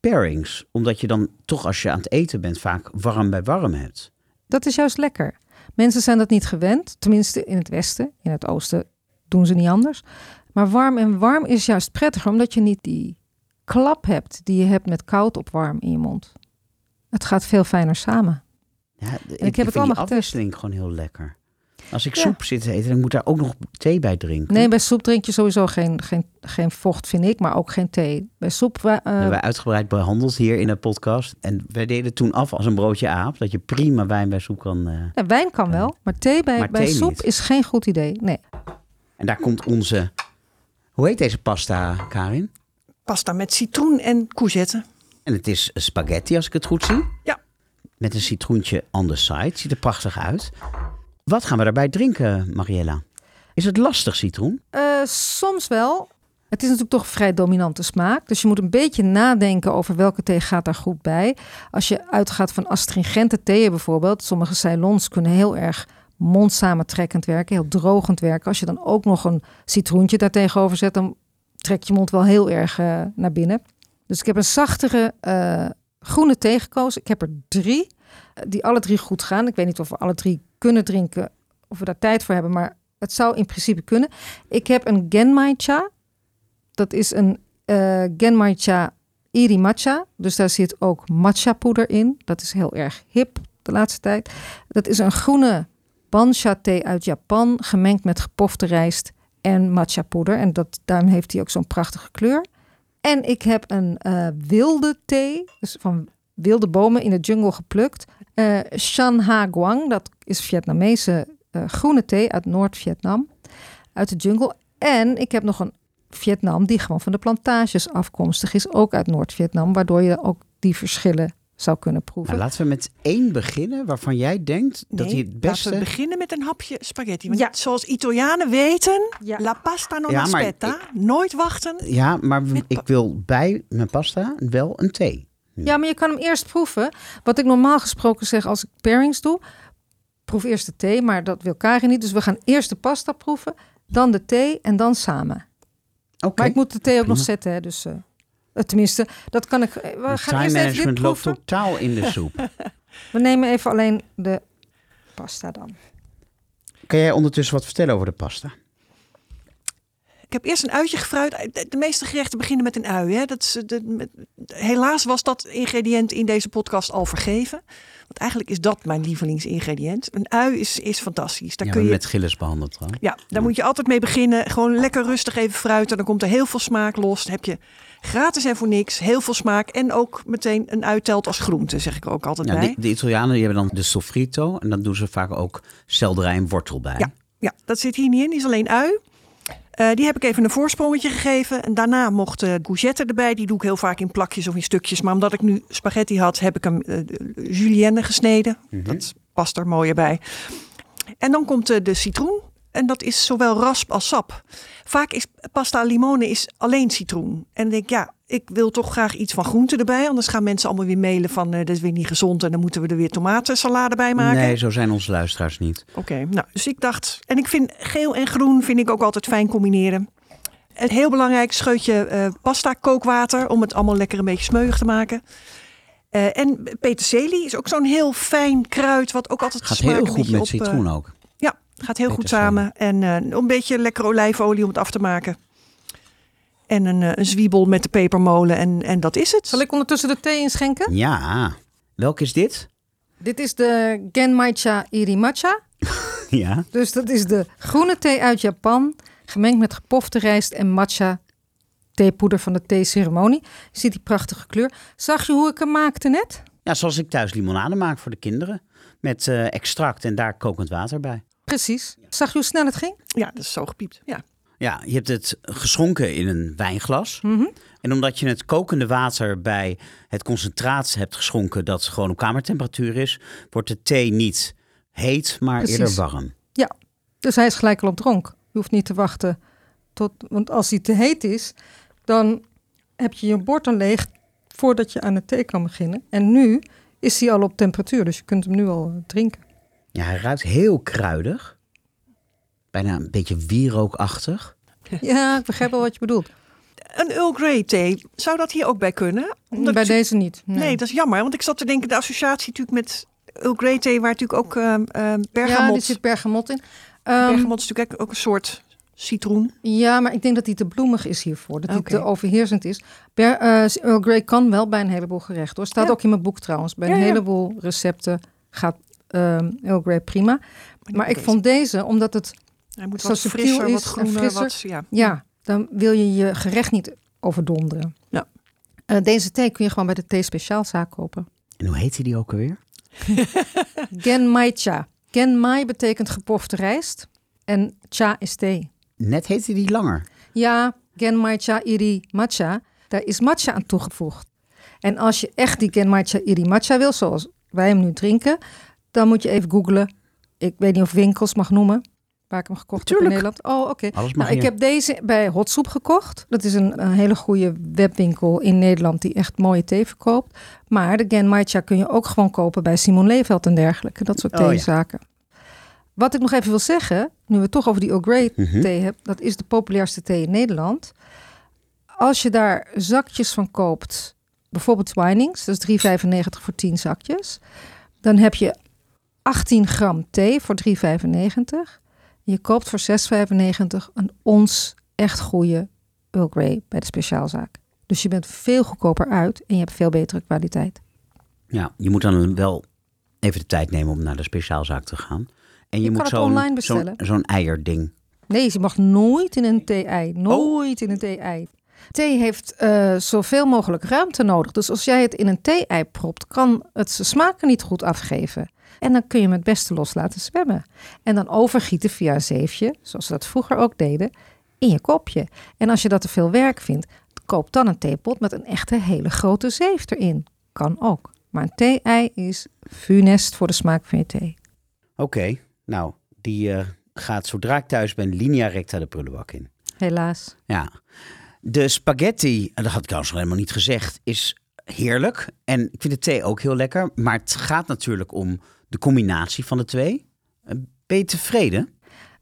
pairings. Omdat je dan toch als je aan het eten bent vaak warm bij warm hebt. Dat is juist lekker. Mensen zijn dat niet gewend, tenminste in het westen. In het oosten doen ze niet anders. Maar warm en warm is juist prettiger, omdat je niet die klap hebt die je hebt met koud op warm in je mond. Het gaat veel fijner samen. Ja, ik, het vind allemaal getest. gewoon heel lekker. Als ik Ja. soep zit te eten, dan moet daar ook nog thee bij drinken. Nee, bij soep drink je sowieso geen, geen, geen vocht, vind ik, maar ook geen thee. Bij soep, eh, Dat hebben wij uitgebreid behandeld hier in de podcast. En wij deden toen af als een broodje aap. Dat je prima wijn bij soep kan... eh, ja, wijn kan wel, maar thee bij, Maar bij thee soep niet. is geen goed idee. Nee. En daar komt onze... Hoe heet deze pasta, Karin? Pasta met citroen en courgette. En het is spaghetti, als ik het goed zie. Ja. Met een citroentje on the side. Ziet er prachtig uit. Wat gaan we daarbij drinken, Mariella? Is het lastig, citroen? Eh, soms wel. Het is natuurlijk toch een vrij dominante smaak. Dus je moet een beetje nadenken over welke thee gaat daar goed bij. Als je uitgaat van astringente theeën bijvoorbeeld. Sommige Ceylons kunnen heel erg mondsamentrekkend werken. Heel drogend werken. Als je dan ook nog een citroentje daar tegenover zet. Dan trekt je mond wel heel erg eh, naar binnen. Dus ik heb een zachtere eh, groene thee gekozen. Ik heb er drie. eh, Die alle drie goed gaan. Ik weet niet of we alle drie kunnen drinken. Of we daar tijd voor hebben. Maar het zou in principe kunnen. Ik heb een Genmai Cha. Dat is een eh Genmai Cha Iri Matcha. Dus daar zit ook matcha poeder in. Dat is heel erg hip de laatste tijd. Dat is een groene bansha thee uit Japan. Gemengd met gepofte rijst en matcha poeder. En dat, daarom heeft hij ook zo'n prachtige kleur. En ik heb een eh, wilde thee. Dus van wilde bomen in de jungle geplukt. Eh Shan Ha Guang. Dat is Vietnamese eh, groene thee uit Noord-Vietnam. Uit de jungle. En ik heb nog een Vietnam die gewoon van de plantages afkomstig is. Ook uit Noord-Vietnam. Waardoor je ook die verschillen zou kunnen proeven. Nou, laten we met één beginnen waarvan jij denkt dat hij het beste... Laten we beginnen met een hapje spaghetti. Want Ja. zoals Italianen weten, Ja. la pasta non Ja, aspetta. Nooit wachten. Ja, maar Met ik wil bij mijn pasta wel een thee. Ja, maar je kan hem eerst proeven. Wat ik normaal gesproken zeg als ik pairings doe. Proef eerst de thee, maar dat wil Karin niet. Dus we gaan eerst de pasta proeven, dan de thee en dan samen. Oké. Maar ik moet de thee ook nog zetten, hè, dus... Eh, Tenminste, dat kan ik. eh, We gaan time eerst even dit management loopt totaal in de soep. We nemen even alleen de pasta dan. kan jij ondertussen wat vertellen over de pasta? Ik heb eerst een uitje gefruit. De, de meeste gerechten beginnen met een ui. Hè. Dat is, de, met- helaas was dat ingrediënt in deze podcast al vergeven. Want eigenlijk is dat mijn lievelingsingrediënt. Een ui is, is fantastisch. Daar ja, kun je, met Gilles behandeld trouwens. ja, daar moet je altijd mee beginnen. Gewoon lekker rustig even fruiten. Dan komt er heel veel smaak los. Dan heb je gratis en voor niks heel veel smaak. En ook meteen een ui telt als groente, zeg ik ook altijd Ja, bij. de, de Italianen die hebben dan de sofrito en dan doen ze vaak ook selderij en wortel bij. Ja, ja, dat zit hier niet in. Die is alleen ui. Eh, die heb ik even een voorsprongetje gegeven. En daarna mocht de courgette erbij. Die doe ik heel vaak in plakjes of in stukjes. Maar omdat ik nu spaghetti had, heb ik hem eh, julienne gesneden. Dat past er mooier bij. En dan komt eh, de citroen. En dat is zowel rasp als sap. Vaak is pasta limone is alleen citroen. En dan denk ja, ik wil toch graag iets van groente erbij. Anders gaan mensen allemaal weer mailen van, eh, dat is weer niet gezond. En dan moeten we er weer tomatensalade bij maken. Nee, zo zijn onze luisteraars niet. Oké, nou, dus ik dacht, en ik vind geel en groen vind ik ook altijd fijn combineren. Het heel belangrijk scheutje eh, pasta kookwater om het allemaal lekker een beetje smeuig te maken. Eh, en peterselie is ook zo'n heel fijn kruid wat ook altijd Gaat heel goed met op, citroen ook. Gaat heel goed samen. En eh, een beetje lekkere olijfolie om het af te maken. En een, eh, een zwiebel met de pepermolen en, en dat is het. Zal ik ondertussen de thee inschenken? Ja. Welk is dit? Dit is de Genmaicha Irimacha. Ja. Dus dat is de groene thee uit Japan, gemengd met gepofte rijst en matcha theepoeder van de theeceremonie. Je ziet die prachtige kleur. Zag je hoe ik hem maakte net? Ja, zoals ik thuis limonade maak voor de kinderen. Met eh, extract en daar kokend water bij. Precies. Zag je hoe snel het ging? Ja, dat is zo gepiept. Ja. Ja, je hebt het geschonken in een wijnglas. Mhm. En omdat je het kokende water bij het concentraat hebt geschonken dat gewoon op kamertemperatuur is, wordt de thee niet heet, maar Precies. eerder warm. Ja, dus hij is gelijk al op dronk. Je hoeft niet te wachten tot, want als hij te heet is, dan heb je je bord al leeg voordat je aan de thee kan beginnen. En nu is hij al op temperatuur, dus je kunt hem nu al drinken. Ja, hij ruikt heel kruidig. Bijna een beetje wierookachtig. Ja, ik begrijp wel wat je bedoelt. Een Earl Grey thee, zou dat hier ook bij kunnen? Omdat Bij ik- deze niet. Nee, Nee. dat is jammer. Want ik zat te denken, de associatie natuurlijk met Earl Grey thee, waar natuurlijk ook ehm ehm, bergamot... Ja, er zit bergamot in. Ehm, bergamot is natuurlijk ook een soort citroen. Ja, maar ik denk dat hij te bloemig is hiervoor. Dat hij te overheersend is. Ber, eh, Earl Grey kan wel bij een heleboel gerechten. Hoor. Staat Ja. ook in mijn boek trouwens. Bij een Ja, heleboel recepten gaat ehm Earl Grey prima. Maar ik vond deze, omdat het... Hij moet zo wat subtiel frisser, is wat en groener, frisser. wat... Ja. Ja, dan wil je je gerecht niet overdonderen. Ja. Eh, deze thee kun je gewoon bij de thee speciaalzaak kopen. En hoe heet die ook alweer? Genmai-cha. Genmai betekent gepofte rijst. En cha is thee. Net heette die langer. Ja, Genmaicha Iri Matcha. Daar is matcha aan toegevoegd. En als je echt die Genmaicha Iri Matcha wil, zoals wij hem nu drinken, dan moet je even googlen. Ik weet niet of winkels mag noemen. Waar ik hem gekocht heb in Tuurlijk. Nederland. Oh, oké. Nou, ik heb deze bij Hotsoep gekocht. Dat is een, een hele goede webwinkel in Nederland die echt mooie thee verkoopt. Maar de Genmaicha kun je ook gewoon kopen bij Simon Leeveld en dergelijke. Dat soort Oh, ja. theezaken. Wat ik nog even wil zeggen, nu we het toch over die Earl Grey Mhm. thee hebben, dat is de populairste thee in Nederland. Als je daar zakjes van koopt, bijvoorbeeld Twinings, dat is 3,95 voor 10 zakjes, dan heb je 18 gram thee voor 3,95. Je koopt voor 6,95 een ons echt goede Earl Grey bij de speciaalzaak. Dus je bent veel goedkoper uit en je hebt veel betere kwaliteit. Ja, je moet dan wel even de tijd nemen om naar de speciaalzaak te gaan. En je, Je moet zo'n zo'n eierding. Nee, je mag nooit in een thee-ei. Nooit in een thee-ei. Thee heeft eh, zoveel mogelijk ruimte nodig. Dus als jij het in een thee-ei propt, kan het zijn smaken niet goed afgeven. En dan kun je hem het beste los laten zwemmen. En dan overgieten via een zeefje, zoals we dat vroeger ook deden, in je kopje. En als je dat te veel werk vindt, koop dan een theepot met een echte hele grote zeef erin. Kan ook. Maar een thee-ei is funest voor de smaak van je thee. Oké, nou, die eh, gaat zodra ik thuis ben linea recta de prullenbak in. Helaas. Ja. De spaghetti, en dat had ik trouwens nog helemaal niet gezegd, is heerlijk. En ik vind de thee ook heel lekker. Maar het gaat natuurlijk om de combinatie van de twee. Eh, Ben je tevreden?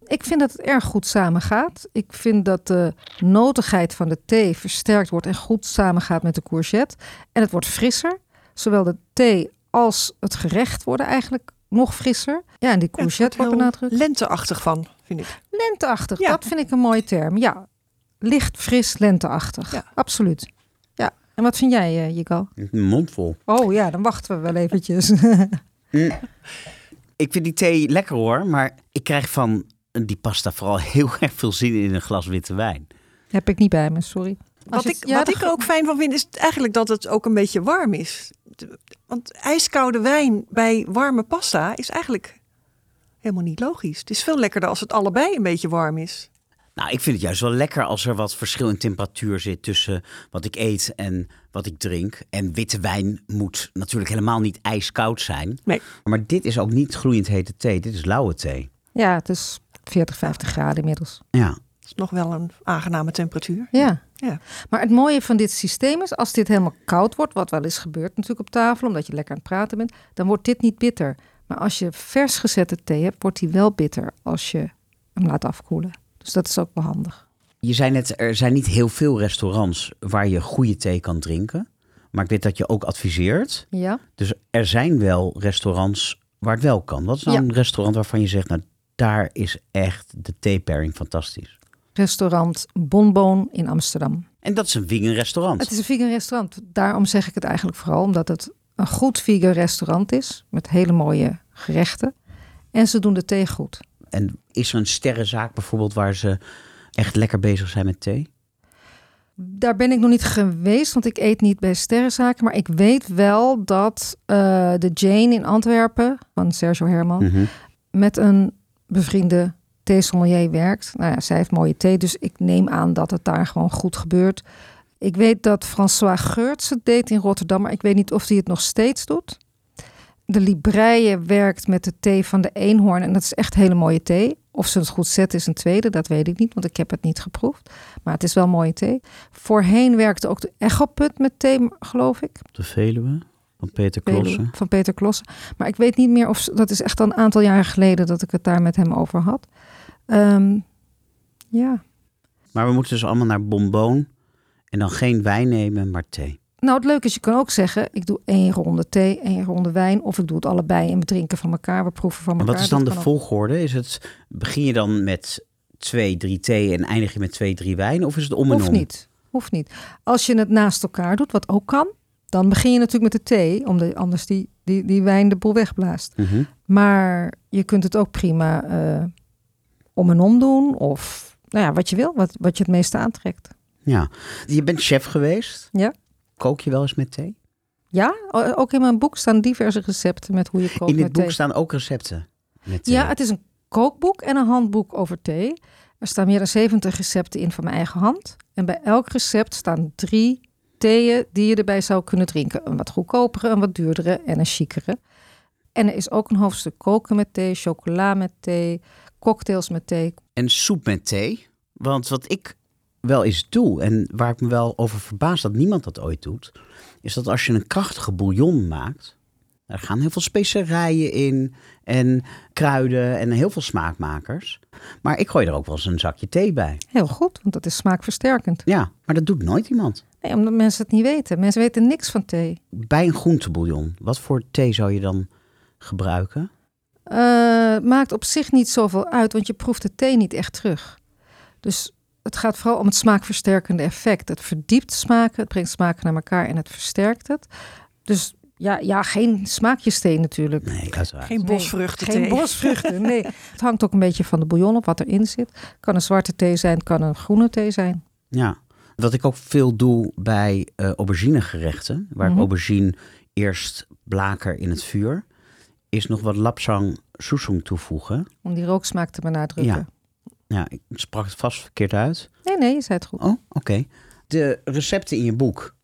Ik vind dat het erg goed samengaat. Ik vind dat de notigheid van de thee versterkt wordt en goed samengaat met de courgette. En het wordt frisser. Zowel de thee als het gerecht worden eigenlijk nog frisser. Ja, en die courgette wordt benadrukt. Lenteachtig van, vind ik. Lenteachtig, Ja. dat vind ik een mooie term. Ja, licht, fris, lenteachtig. Ja. Absoluut. Ja, en wat vind jij, uh, Jico? Een mond vol. Oh ja, dan wachten we wel eventjes. Ik vind die thee lekker hoor, maar ik krijg van die pasta vooral heel erg veel zin in een glas witte wijn. Heb ik niet bij me, sorry. Als Wat, ik, ja, wat ik er ook fijn van vind, is eigenlijk dat het ook een beetje warm is. Want ijskoude wijn bij warme pasta is eigenlijk helemaal niet logisch. Het is veel lekkerder als het allebei een beetje warm is. Nou, ik vind het juist wel lekker als er wat verschil in temperatuur zit tussen wat ik eet en wat ik drink. En witte wijn moet natuurlijk helemaal niet ijskoud zijn. Nee. Maar dit is ook niet gloeiend hete thee, dit is lauwe thee. Ja, het is 40, 50 graden inmiddels. Ja, Het is nog wel een aangename temperatuur. Ja. Ja. Maar het mooie van dit systeem is, als dit helemaal koud wordt, wat wel eens gebeurt natuurlijk op tafel, omdat je lekker aan het praten bent, dan wordt dit niet bitter. Maar als je vers gezette thee hebt, wordt die wel bitter als je hem laat afkoelen. Dus dat is ook wel handig. je zei net, er zijn niet heel veel restaurants waar je goede thee kan drinken. Maar ik weet dat je ook adviseert. Ja. Dus er zijn wel restaurants waar het wel kan. Wat is nou Ja. een restaurant waarvan je zegt, nou daar is echt de thee-pairing fantastisch. Restaurant Bonbon in Amsterdam. En dat is een vegan restaurant. Het is een vegan restaurant. Daarom zeg ik het eigenlijk vooral omdat het een goed vegan restaurant is. Met hele mooie gerechten. En ze doen de thee goed. En is er een sterrenzaak bijvoorbeeld waar ze echt lekker bezig zijn met thee? Daar ben ik nog niet geweest, want ik eet niet bij sterrenzaken. Maar ik weet wel dat eh, de Jane in Antwerpen, van Sergio Herman, Mhm. met een bevriende theesommelier werkt. Nou ja, zij heeft mooie thee, dus ik neem aan dat het daar gewoon goed gebeurt. Ik weet dat François Geurts het deed in Rotterdam, maar ik weet niet of hij het nog steeds doet. De Libreie werkt met de thee van de eenhoorn en dat is echt hele mooie thee. Of ze het goed zetten is een tweede, dat weet ik niet, want ik heb het niet geproefd. Maar het is wel mooie thee. Voorheen werkte ook de Echoput met thee, geloof ik. De Veluwe van Peter Klossen. Van Peter Klossen. Maar ik weet niet meer of dat is echt al een aantal jaren geleden dat ik het daar met hem over had. Ehm, ja. Maar we moeten dus allemaal naar Bonbon en dan geen wijn nemen, maar thee. Nou, het leuke is, je kan ook zeggen: ik doe één ronde thee, één ronde wijn, of ik doe het allebei en we drinken van elkaar, we proeven van En elkaar. wat is dan de volgorde? Is het, begin je dan met twee, drie thee en eindig je met twee, drie wijn? Of is het om en Hoeft om? niet. Hoeft niet. Als je het naast elkaar doet, wat ook kan, dan begin je natuurlijk met de thee, omdat anders die, die, die wijn de boel wegblaast. Mhm. Maar je kunt het ook prima eh, om en om doen, of nou ja, wat je wil, wat, wat je het meeste aantrekt. Ja. Je bent chef geweest. Ja. Kook je wel eens met thee? Ja, ook in mijn boek staan diverse recepten met hoe je kookt In dit boek thee. staan ook recepten met thee. Ja, het is een kookboek en een handboek over thee. Er staan meer dan 70 recepten in van mijn eigen hand. En bij elk recept staan drie theeën die je erbij zou kunnen drinken. Een wat goedkopere, een wat duurdere en een chicere. En er is ook een hoofdstuk koken met thee, chocola met thee, cocktails met thee. En soep met thee. Want wat ik wel eens doe, en waar ik me wel over verbaas dat niemand dat ooit doet, is dat als je een krachtige bouillon maakt, er gaan heel veel specerijen in en kruiden en heel veel smaakmakers. Maar ik gooi er ook wel eens een zakje thee bij. Heel goed, want dat is smaakversterkend. Ja, maar dat doet nooit iemand. Nee, omdat mensen het niet weten. Mensen weten niks van thee. Bij een groentebouillon, wat voor thee zou je dan gebruiken? Eh, maakt op zich niet zoveel uit, want je proeft de thee niet echt terug. Dus het gaat vooral om het smaakversterkende effect. Het verdiept smaken, het brengt smaken naar elkaar en het versterkt het. Dus ja, ja geen smaakjes thee natuurlijk. Nee, uiteraard. Geen Nee, bosvruchten Geen bosvruchten, nee. Het hangt ook een beetje van de bouillon op wat erin zit. Kan een zwarte thee zijn, kan een groene thee zijn. Ja, wat ik ook veel doe bij eh auberginegerechten, waar Mhm. ik aubergine eerst blaker in het vuur, is nog wat lapsang soesong toevoegen. Om die rooksmaak te benadrukken. Ja. Ja, ik sprak het vast verkeerd uit. Nee, nee, je zei het goed. Oh, oké. De recepten in je boek,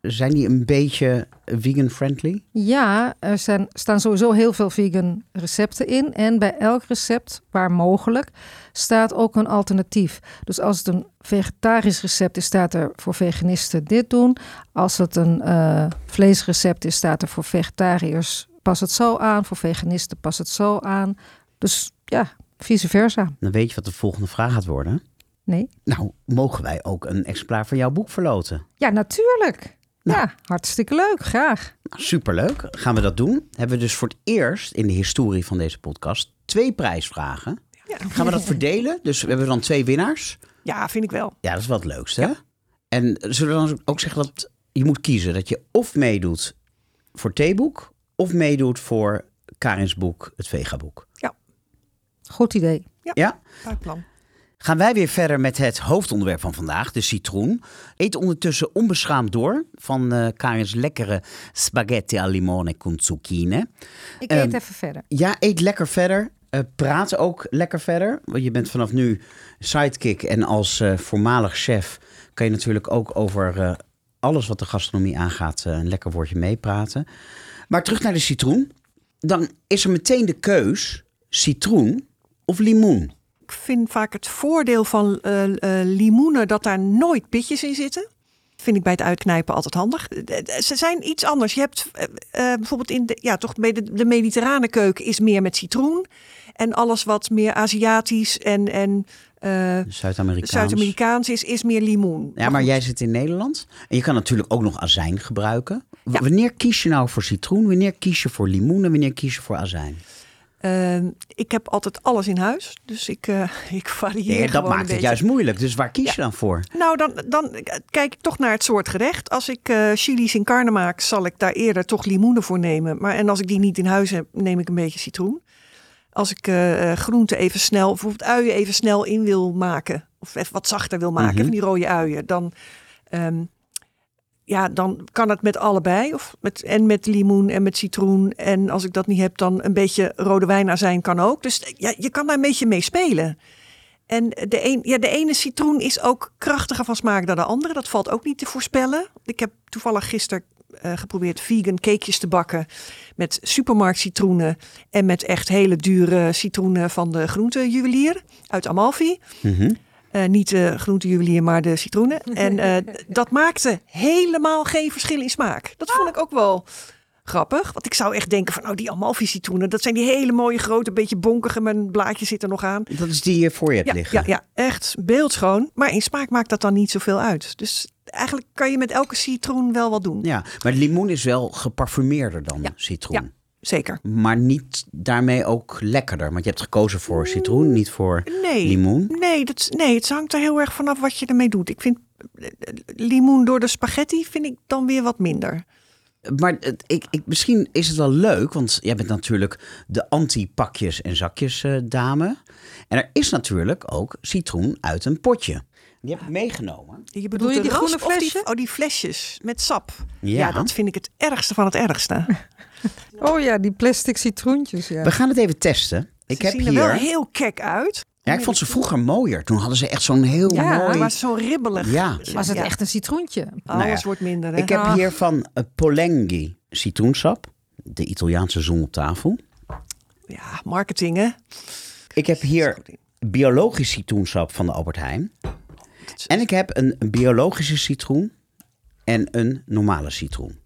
zijn die een beetje vegan-friendly? Ja, er zijn, staan sowieso heel veel vegan recepten in. En bij elk recept, waar mogelijk, staat ook een alternatief. Dus als het een vegetarisch recept is, staat er voor veganisten dit doen. Als het een eh, vleesrecept is, staat er voor vegetariërs pas het zo aan. Voor veganisten pas het zo aan. Dus ja, Vice versa. Dan weet je wat de volgende vraag gaat worden. Nee? Nou, mogen wij ook een exemplaar van jouw boek verloten? Ja, natuurlijk. Nou. Ja, hartstikke leuk. Graag. Nou, superleuk. Gaan we dat doen? Hebben we dus voor het eerst in de historie van deze podcast twee prijsvragen. Ja. Gaan we dat verdelen? Dus we hebben dan twee winnaars. Ja, vind ik wel. Ja, dat is wel het leukste. Hè? En zullen we dan ook zeggen dat je moet kiezen dat je of meedoet voor theeboek of meedoet voor Karins boek, het Vegaboek. Goed idee. Ja? Goed plan. Gaan wij weer verder met het hoofdonderwerp van vandaag, de citroen. Eet ondertussen onbeschaamd door van eh Karins lekkere spaghetti al limone con zucchine. Ik Ehm, eet even verder. Ja, eet lekker verder. Eh, praat ook lekker verder. Want je bent vanaf nu sidekick. En als eh, voormalig chef kan je natuurlijk ook over eh, alles wat de gastronomie aangaat eh, een lekker woordje meepraten. Maar terug naar de citroen. Dan is er meteen de keus citroen of limoen. Ik vind vaak het voordeel van eh, limoenen dat daar nooit pitjes in zitten. Vind ik bij het uitknijpen altijd handig. Eh, Ze zijn iets anders. Je hebt bijvoorbeeld in de, ja, toch bij de, de mediterrane keuken is meer met citroen. En alles wat meer Aziatisch en, en Zuid-Amerikaans. Zuid-Amerikaans is, is meer limoen. Ja, maar jij zit in Nederland. En je kan natuurlijk ook nog azijn gebruiken. Ja. Wanneer kies je nou voor citroen? Wanneer kies je voor limoen? En wanneer kies je voor azijn? Eh, ik heb altijd alles in huis. Dus ik, eh, ik varieer Nee, dat maakt het beetje. juist moeilijk. Dus waar kies je dan voor? Nou, dan, dan kijk ik toch naar het soort gerecht. Als ik eh chili's in karne maak, zal ik daar eerder toch limoenen voor nemen. Maar, en als ik die niet in huis heb, neem ik een beetje citroen. Als ik eh, groenten even snel, bijvoorbeeld uien even snel in wil maken. Of even wat zachter wil maken, Mhm. van die rode uien. Dan, ehm, ja, dan kan het met allebei. Of met, en met limoen en met citroen. En als ik dat niet heb, dan een beetje rode wijnazijn kan ook. Dus ja, je kan daar een beetje mee spelen. En de, een, ja, de ene citroen is ook krachtiger van smaak dan de andere. Dat valt ook niet te voorspellen. Ik heb toevallig gisteren eh, geprobeerd vegan cakejes te bakken met supermarkt citroenen en met echt hele dure citroenen van de groentejuwelier uit Amalfi. Mhm. Eh, niet de groentejuwelier, maar de citroenen. En eh, dat maakte helemaal geen verschil in smaak. Dat vond ik ook wel grappig. Want ik zou echt denken van, oh, die Amalfi citroenen, dat zijn die hele mooie grote, beetje bonkige, met een blaadje zit er nog aan. Dat is die hier voor je hebt Ja, liggen. ja, ja, echt beeldschoon. Maar in smaak maakt dat dan niet zoveel uit. Dus eigenlijk kan je met elke citroen wel wat doen. Ja, maar limoen is wel geparfumeerder dan Ja, citroen. ja. Zeker. Maar niet daarmee ook lekkerder. Want je hebt gekozen voor citroen, niet voor Nee, limoen. nee, dat, nee, het hangt er heel erg vanaf wat je ermee doet. Ik vind eh, eh, limoen door de spaghetti vind ik dan weer wat minder. Maar het, ik, ik, misschien is het wel leuk, want jij bent natuurlijk de anti-pakjes en zakjes eh, dame. En er is natuurlijk ook citroen uit een potje. Die heb ik meegenomen. Je bedoelt je de die groene rasp of die, flesje? oh, die flesjes met sap. Ja. Ja. dat vind ik het ergste van het ergste. Oh ja, die plastic citroentjes. Ja. We gaan het even testen. Ik Ze heb zien er wel hier... heel kek uit. Ja, ik vond ze vroeger mooier. Toen hadden ze echt zo'n heel Ja, mooi... Maar zo ribbelig. Ja. Was het Ja. echt een citroentje? Alles Nou ja, wordt minder. Hè? Ik heb Ah. hier van eh, Polenghi citroensap. De Italiaanse zon op tafel. Ja, marketing hè. Ik heb hier biologisch citroensap van de Albert Heijn. En ik heb een, biologische citroen en een normale citroen.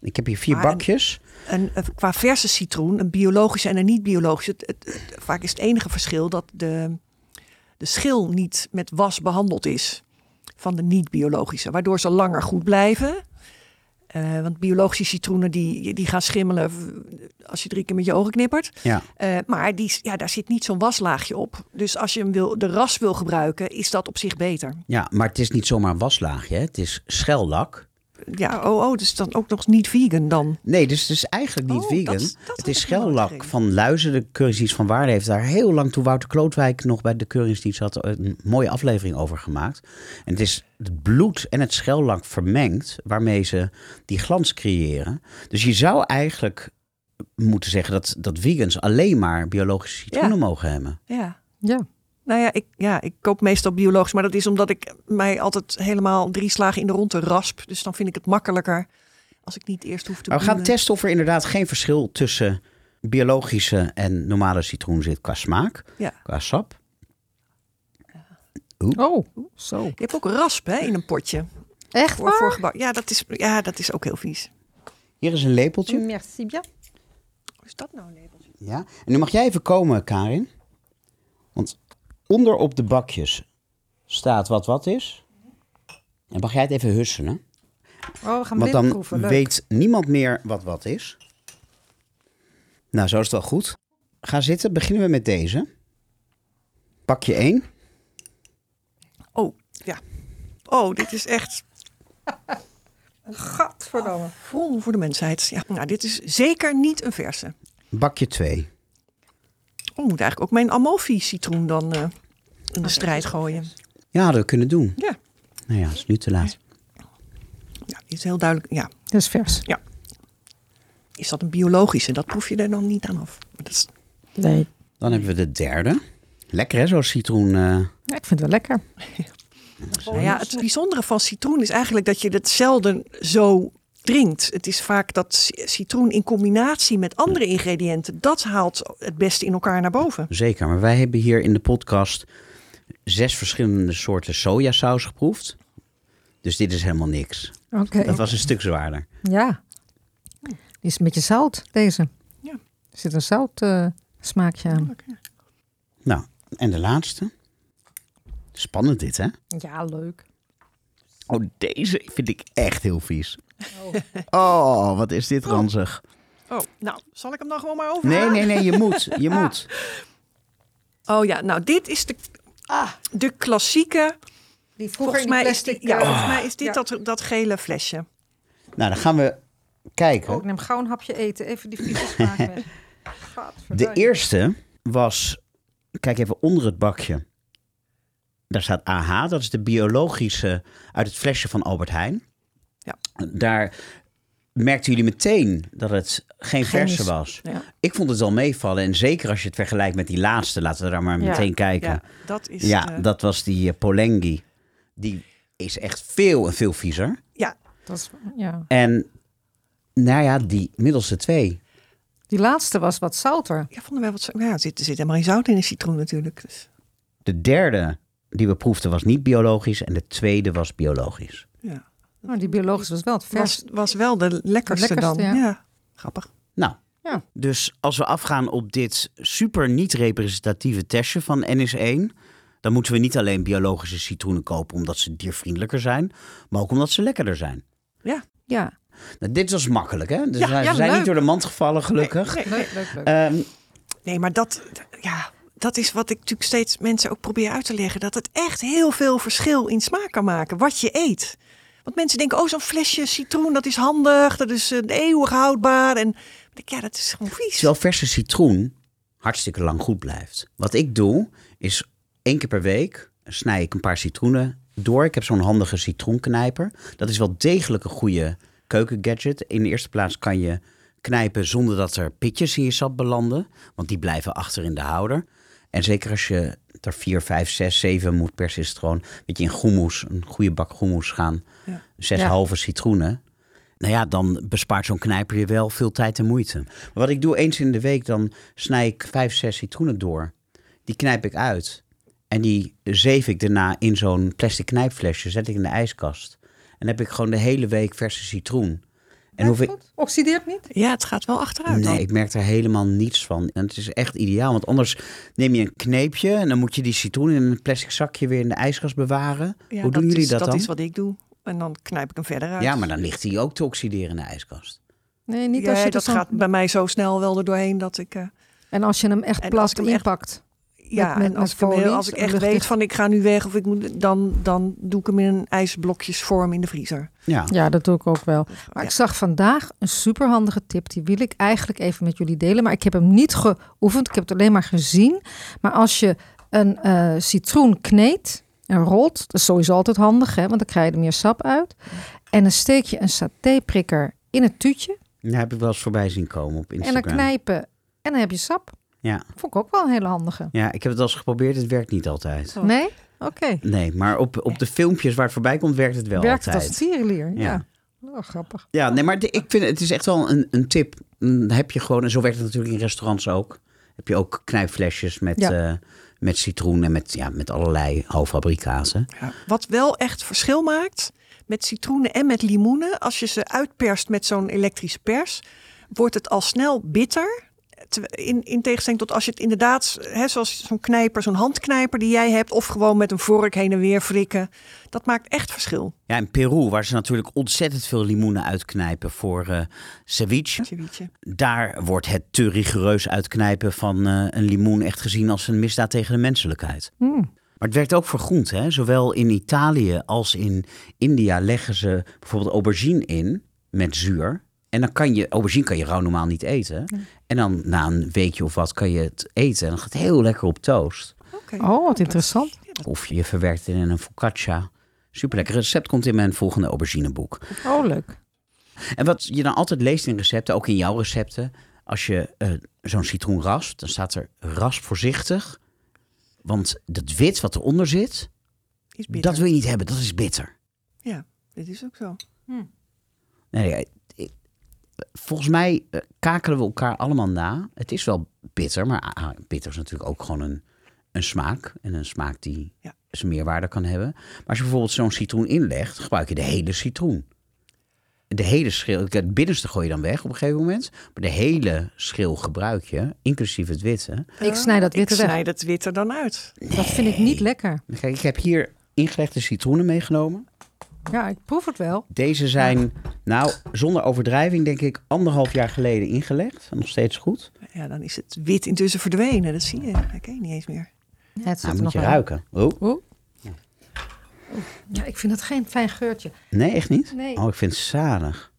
Ik heb hier vier Maar bakjes. Een, qua verse citroen, een biologische en een niet-biologische. Het, het- het- vaak is het enige verschil dat de, de schil niet met was behandeld is van de niet-biologische. Waardoor ze langer goed blijven. Eh, want biologische citroenen die, die gaan schimmelen als je drie keer met je ogen knippert. Ja. Eh, maar die, ja, daar zit niet zo'n waslaagje op. Dus als je hem wil, de ras wil gebruiken, is dat op zich beter. ja, maar het is niet zomaar een waslaagje. hè. Het is schellak. Ja, oh, oh, dus dan ook nog niet vegan dan. Nee, dus het is eigenlijk niet Oh, vegan. dat is- dat het is schellak van luizen. De Keuringsdienst van Waarde heeft daar heel lang, toen Wouter Klootwijk nog bij de Keuringsdienst had, een mooie aflevering over gemaakt. En het is het bloed en het schellak vermengd, waarmee ze die glans creëren. Dus je zou eigenlijk moeten zeggen dat, dat vegans alleen maar biologische citroenen Ja. mogen hebben. Ja. Ja. Nou ja ik, ja, ik koop meestal biologisch, maar dat is omdat ik mij altijd helemaal drie slagen in de ronde rasp. Dus dan vind ik het makkelijker als ik niet eerst hoef te Maar we gaan testen of er inderdaad geen verschil tussen biologische en normale citroen zit qua smaak, Ja. qua sap. Oh, zo. Je hebt ook rasp hè, in een potje. Echt Voor, voor waar? gebak. Ja, dat is, ja, dat is ook heel vies. Hier is een lepeltje. Merci bien. is dat nou een lepeltje? Ja, en nu mag jij even komen, Karin. Want onder op de bakjes staat wat wat is. En mag jij het even husselen? Oh, we gaan Want dan proeven. Leuk. weet niemand meer wat wat is. Nou, zo is het wel goed. Ga zitten. Beginnen we met deze. Pakje 1. Oh, ja. Oh, dit is echt Gadverdamme. vol voor de mensheid. Ja, nou, dit is zeker niet een verse. Bakje 2. Oh, moet eigenlijk ook mijn Amalfi-citroen dan eh, in de strijd gooien. Ja, we kunnen doen. Ja. Nou ja, het is nu te laat. ja, is heel duidelijk. Ja, Dat is vers. is dat een biologische? Dat proef je er dan niet aan af. Maar Dat is, Nee. Dan hebben we de derde. Lekker hè, zo'n citroen. eh. Ja, ik vind het wel lekker. nou ja, het bijzondere van citroen is eigenlijk dat je het zelden zo drinkt. Het is vaak dat ci- citroen in combinatie met andere ingrediënten, dat haalt het beste in elkaar naar boven. Zeker, maar wij hebben hier in de podcast zes verschillende soorten sojasaus geproefd. Dus dit is helemaal niks. Oké. Dat was een stuk zwaarder. Ja. Die is een beetje zout, deze. Ja. Er zit een zout eh, smaakje aan. Nou, en de laatste. Spannend dit, hè? Ja, leuk. Oh, deze vind ik echt heel vies. Oh, wat is dit ranzig. Oh, nou, zal ik hem dan gewoon maar over? Nee, nee, nee, je moet. Je moet. Oh ja, nou, dit is de, de klassieke. Die Volgens mij, is, die- ja, volgens mij is dit Ja. dat, dat gele flesje. Nou, dan gaan we kijken. Oh, ik neem gauw een hapje eten. Even die vieze smaak weg. De eerste was, kijk even onder het bakje. Daar staat AH, dat is de biologische uit het flesje van Albert Heijn. Ja. Daar merkten jullie meteen dat het geen verse was. Ja. Ik vond het wel meevallen. En zeker als je het vergelijkt met die laatste, laten we daar maar Ja. meteen kijken. Ja, Ja, dat is. eh, dat was die eh, Polengi. Die is echt veel en veel viezer. ja, Dat is, ja. En nou ja, die middelste twee. Die laatste was wat zouter. ja, vonden wij wat. zo- Ja, er zit, er zit helemaal geen zout in een citroen natuurlijk. Dus, De derde die we proefden was niet biologisch. En de tweede was biologisch. ja. Maar die biologische was wel het vers. Was, was wel de lekkerste, lekkerste, dan. ja. Ja. grappig. Nou, Ja. dus als we afgaan op dit super niet representatieve testje van NS1, dan moeten we niet alleen biologische citroenen kopen omdat ze diervriendelijker zijn, maar ook omdat ze lekkerder zijn. Ja, Ja, Nou, dit was makkelijk, hè? Dus Ja, we zijn leuk. niet door de mand gevallen, gelukkig. Nee, nee, leuk, leuk, leuk. Ehm, nee, maar dat, ja, dat is wat ik natuurlijk steeds mensen ook probeer uit te leggen. Dat het echt heel veel verschil in smaak kan maken. Wat je eet. Want mensen denken, oh, zo'n flesje citroen, dat is handig. Dat is eh, eeuwig houdbaar. En ja, dat is gewoon vies. terwijl verse citroen hartstikke lang goed blijft. Wat ik doe, is één keer per week snij ik een paar citroenen door. Ik heb zo'n handige citroenknijper. Dat is wel degelijk een goede keukengadget. In de eerste plaats kan je knijpen zonder dat er pitjes in je sap belanden. Want die blijven achter in de houder. En zeker als je er vier, vijf, zes, zeven moet persen, is het gewoon... Weet je, in groenmoes, een goede bak groenmoes gaan. Ja. Zes Ja. halve citroenen. Nou ja, dan bespaart zo'n knijper je wel veel tijd en moeite. Maar wat ik doe eens in de week, dan snij ik vijf, zes citroenen door. Die knijp ik uit. En die zeef ik daarna in zo'n plastic knijpflesje, zet ik in de ijskast. En dan heb ik gewoon de hele week verse citroen. En. Goed. Oxideert niet? Ja, het gaat wel achteruit. dan. Nee, ik merk er helemaal niets van. En het is echt ideaal, want anders neem je een kneepje... en dan moet je die citroen in een plastic zakje weer in de ijskast bewaren. Ja, Hoe doen jullie is, dat, dat dan? is wat ik doe. En dan knijp ik hem verder uit. Ja, maar dan ligt hij ook te oxideren in de ijskast. Nee, niet Ja, als je dat zo- gaat bij mij zo snel wel er doorheen dat ik... eh, En als je hem echt echt- inpakt. Ja, Met- met- en als, met ik, hem als echt weet van ik ga nu weg of ik moet, dan, dan doe ik hem in een ijsblokjesvorm in de vriezer. Ja. Ja, dat doe ik ook wel. Maar Ja. ik zag vandaag een superhandige tip. Die wil ik eigenlijk even met jullie delen. Maar ik heb hem niet geoefend. Ik heb het alleen maar gezien. Maar als je een eh, citroen kneedt en rolt. Dat is sowieso altijd handig, hè? want dan krijg je er meer sap uit. En dan steek je een satéprikker in het tuutje. Daar heb ik wel eens voorbij zien komen op En Instagram. dan knijpen. En dan heb je sap. Ja. Vond ik ook wel een hele handige. ja, ik heb het al eens geprobeerd. Het werkt niet altijd. Oh. Nee? Oké. Nee, maar op, op de filmpjes waar het voorbij komt, werkt het wel Werkt het altijd. als een tierenlier. Ja. Ja. Oh, grappig. Ja, nee, maar de- ik vind het is echt wel een, een tip. Dan heb je gewoon, en zo werkt het natuurlijk in restaurants ook. Heb je ook knijpflesjes met, Ja. eh, met citroen en met, ja, met allerlei halffabrikaten. Wat wel echt verschil maakt met citroenen en met limoenen. Als je ze uitperst met zo'n elektrische pers, wordt het al snel bitter. In, in tegenstelling tot als je het inderdaad, hè, zoals zo'n knijper, zo'n handknijper die jij hebt, of gewoon met een vork heen en weer frikken. Dat maakt echt verschil. Ja, in Peru, waar ze natuurlijk ontzettend veel limoenen uitknijpen voor eh ceviche. Ceviche. Daar wordt het te rigoureus uitknijpen van eh, een limoen echt gezien als een misdaad tegen de menselijkheid. Hmm. Maar het werkt ook voor groente. Hè? Zowel in Italië als in India leggen ze bijvoorbeeld aubergine in met zuur. En dan kan je, aubergine kan je rauw normaal niet eten. En dan na een weekje of wat kan je het eten. En dan gaat het heel lekker op toast. Oké. Oh, wat interessant. Of je verwerkt het in een focaccia. Super lekker. recept komt in mijn volgende aubergineboek. Oh, leuk. En wat je dan altijd leest in recepten, ook in jouw recepten, als je eh, zo'n citroen raspt, dan staat er rasp voorzichtig. Want dat wit wat eronder zit, Is bitter. dat wil je niet hebben. Dat is bitter. Ja, dit is ook zo. Nee, nee, volgens mij eh, kakelen we elkaar allemaal na. Het is wel bitter, maar ah, bitter is natuurlijk ook gewoon een, een smaak. En een smaak die Ja. zijn meerwaarde kan hebben. Maar als je bijvoorbeeld zo'n citroen inlegt, gebruik je de hele citroen. De hele schil, het binnenste gooi je dan weg op een gegeven moment. Maar de hele schil gebruik je, inclusief het witte. Ik snij dat witte ik weg. snij het witte dan uit. Dat vind ik niet lekker. Kijk, ik heb hier ingelegde citroenen meegenomen. Ja, ik proef het wel. Deze zijn, nou, zonder overdrijving, denk ik, anderhalf jaar geleden ingelegd. En nog steeds goed. Ja, dan is het wit intussen verdwenen. Dat zie je. Dat ken je niet eens meer. Ja, het zit Nou, moet nog je wel. ruiken. Oh, Oh. Ja, ik vind dat geen fijn geurtje. nee, echt niet? Nee. Oh, ik vind het zalig.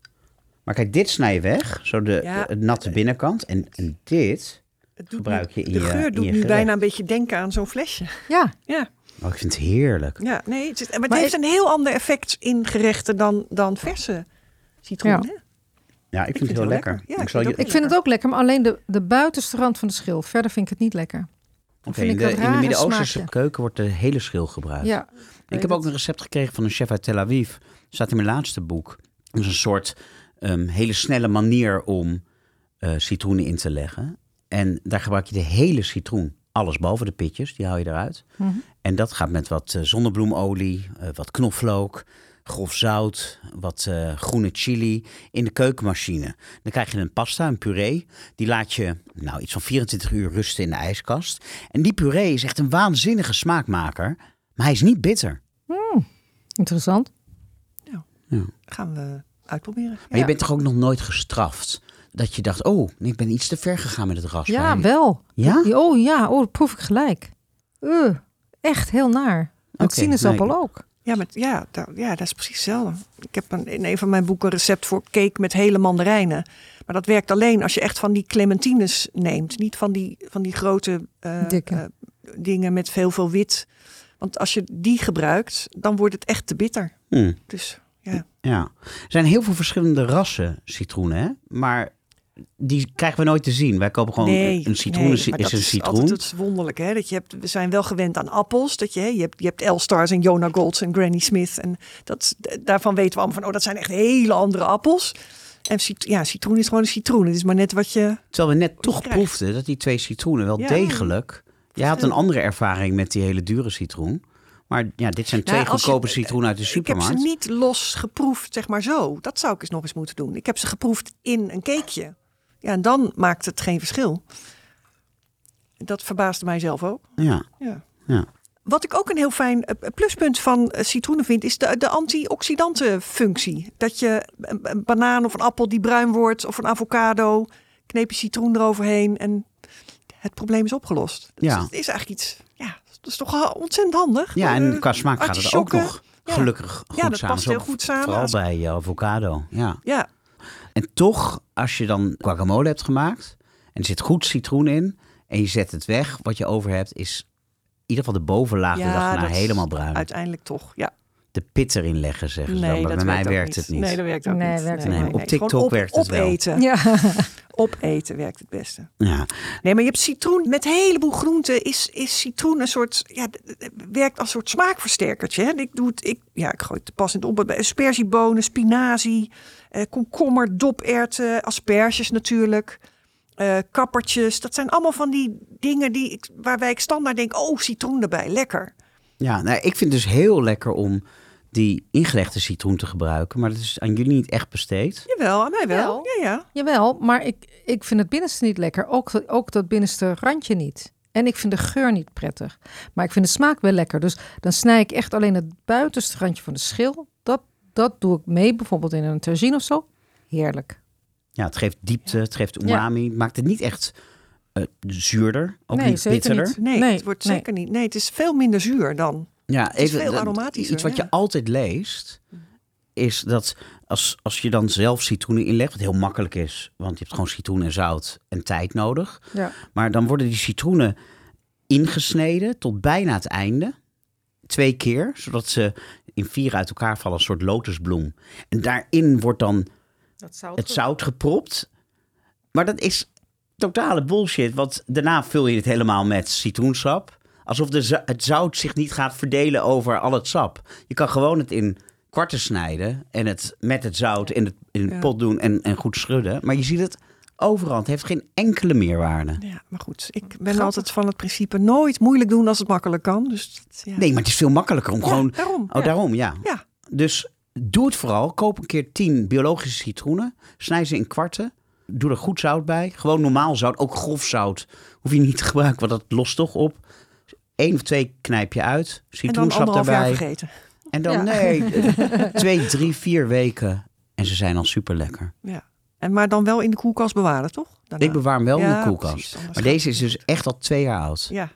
Maar kijk, dit snij je weg, zo de, Ja. de natte binnenkant. En, en dit Het gebruik je in de je geur doet je nu gerecht. bijna een beetje denken aan zo'n flesje. Ja, Ja, Oh, ik vind het heerlijk. ja nee, het, is- maar het Maar heeft een heel ander effect in gerechten dan, dan verse citroen. Ja. hè? Ja, ik vind, het heel lekker. lekker. Ja, ik ik zal vind je, het ik vind het ook lekker, maar alleen de, de buitenste rand van de schil. Verder vind ik het niet lekker. Oké, in ik de, Midden-Oosterse keuken wordt de hele schil gebruikt. Ja, Ik heb ook een recept gekregen van een chef uit Tel Aviv. staat in mijn laatste boek. Dat is een soort ehm, hele snelle manier om eh, citroenen in te leggen. En daar gebruik je de hele citroen. Alles boven de pitjes, die haal je eruit. Mhm. En dat gaat met wat eh, zonnebloemolie, eh, wat knoflook, grof zout, wat eh, groene chili in de keukenmachine. Dan krijg je een pasta, een puree. Die laat je nou, iets van 24 uur rusten in de ijskast. En die puree is echt een waanzinnige smaakmaker. Maar hij is niet bitter. interessant. Gaan we uitproberen. Maar je bent toch ook nog nooit gestraft? Dat je dacht, oh, ik ben iets te ver gegaan met het raspen. Ja, wel. Ja? Oh ja, oh, dat proef ik gelijk. Uh, echt heel naar. Met Oké, sinaasappel nee. ook. Ja, met, ja, da- ja, dat is precies hetzelfde. Ik heb een, in een van mijn boeken een recept voor cake met hele mandarijnen. Maar dat werkt alleen als je echt van die clementines neemt. Niet van die, van die grote eh, Dikke. eh, dingen met veel, veel wit. Want als je die gebruikt, dan wordt het echt te bitter. Hm, Dus ja, ja. Er zijn heel veel verschillende rassen citroenen, hè? Maar die krijgen we nooit te zien. Wij kopen gewoon nee, een citroen nee, is, is dat een is citroen. altijd het wonderlijke. Hè? Dat je hebt, we zijn wel gewend aan appels. Dat je, hè, je hebt, je hebt L-Stars en Jonah Golds en Granny Smith. En dat, daarvan weten we allemaal van, oh, dat zijn echt hele andere appels. En cit- ja, citroen is gewoon een citroen. Het is maar net wat je... Terwijl we net toch proefden dat die twee citroenen wel Ja. degelijk... Jij had een andere ervaring met die hele dure citroen. Maar ja, dit zijn twee Nou, je- goedkope citroenen uit de Ik heb supermarkt. ze niet los geproefd, zeg maar zo. Dat zou ik eens nog eens moeten doen. Ik heb ze geproefd in een cakeje. Ja, en dan maakt het geen verschil. Dat verbaasde mij zelf ook. Ja, Ja. ja. Wat ik ook een heel fijn eh, pluspunt van eh, citroenen vind, is de, de antioxidantenfunctie. Dat je een, een banaan of een appel die bruin wordt, of een avocado, kneep je citroen eroverheen en het probleem is opgelost. Dat Ja. is, het is eigenlijk iets, ja, dat is toch ontzettend handig. ja, en Eh, qua smaak gaat het ook nog Ja. gelukkig goed Ja, dat samen. past heel goed samen. Vooral bij avocado, ja. Ja, En toch, als je dan guacamole hebt gemaakt en er zit goed citroen in en je zet het weg, wat je over hebt is in ieder geval de bovenlaag de Ja, dag is helemaal bruin. uiteindelijk toch. Ja. De pit erin leggen, zeggen ze dan. Nee, Maar bij mij werkt het niet. Nee, dat werkt ook Nee, niet. werkt niet. Op TikTok op, werkt het wel. opeten. Ja, Opeten werkt het beste. Ja. Nee, maar je hebt citroen met een heleboel groenten. Is, is citroen een soort, ja, werkt als een soort smaakversterkertje. Hè? Ik doe het, ik, ja, ik gooi het passend op bij aspergebonen, spinazie, eh, komkommer, doperwten, asperges natuurlijk, eh, kappertjes. Dat zijn allemaal van die dingen die ik, waarbij ik standaard denk, oh, citroen erbij, lekker. Ja, nou, ik vind het dus heel lekker om die ingelegde citroen te gebruiken. Maar dat is aan jullie niet echt besteed. Jawel, aan mij wel. Wel. Ja, ja. Jawel, maar ik, ik vind het binnenste niet lekker. Ook, ook dat binnenste randje niet. En ik vind de geur niet prettig. Maar ik vind de smaak wel lekker. Dus dan snij ik echt alleen het buitenste randje van de schil. Dat, dat doe ik mee, bijvoorbeeld in een tagine of zo. Heerlijk. Ja, het geeft diepte, het geeft umami. Het Maakt het niet echt eh, zuurder, ook Nee, niet zeker bitterder. niet. Nee, Nee, het wordt nee. zeker niet. Nee, het is veel minder zuur dan. Ja, is even, veel aromatischer, Iets wat ja. je altijd leest, is dat als, als je dan zelf citroenen inlegt, wat heel makkelijk is, want je hebt gewoon citroen en zout en tijd nodig. Ja. Maar dan worden die citroenen ingesneden tot bijna het einde. Twee keer, zodat ze in vier uit elkaar vallen, een soort lotusbloem. En daarin wordt dan zout. het zout gepropt. Maar dat is totale bullshit, want daarna vul je het helemaal met citroensap. Alsof de, het zout zich niet gaat verdelen over al het sap. Je kan gewoon het in kwarten snijden en het met het zout in, het, in Ja. pot doen en, en goed schudden. Maar je ziet het overal. Het heeft geen enkele meerwaarde. Ja, maar goed, ik ben altijd van het principe nooit moeilijk doen als het makkelijk kan. Dus ja. Nee, maar het is veel makkelijker om Ja, gewoon... daarom. Oh, daarom, ja. Ja. Dus doe het vooral. Koop een keer 10 biologische citroenen. Snij ze in kwarten. Doe er goed zout bij. Gewoon normaal zout. Ook grof zout. Hoef je niet te gebruiken, want dat lost toch op. Eén of twee knijp je uit. Citroensap erbij. vergeten. En dan, Ja. nee, twee, drie, vier weken. En ze zijn al super lekker. Ja. En maar dan wel in de koelkast bewaren, toch? Daarna. Ik bewaar hem wel in de koelkast. precies, maar deze is dus echt al twee jaar oud. Ja,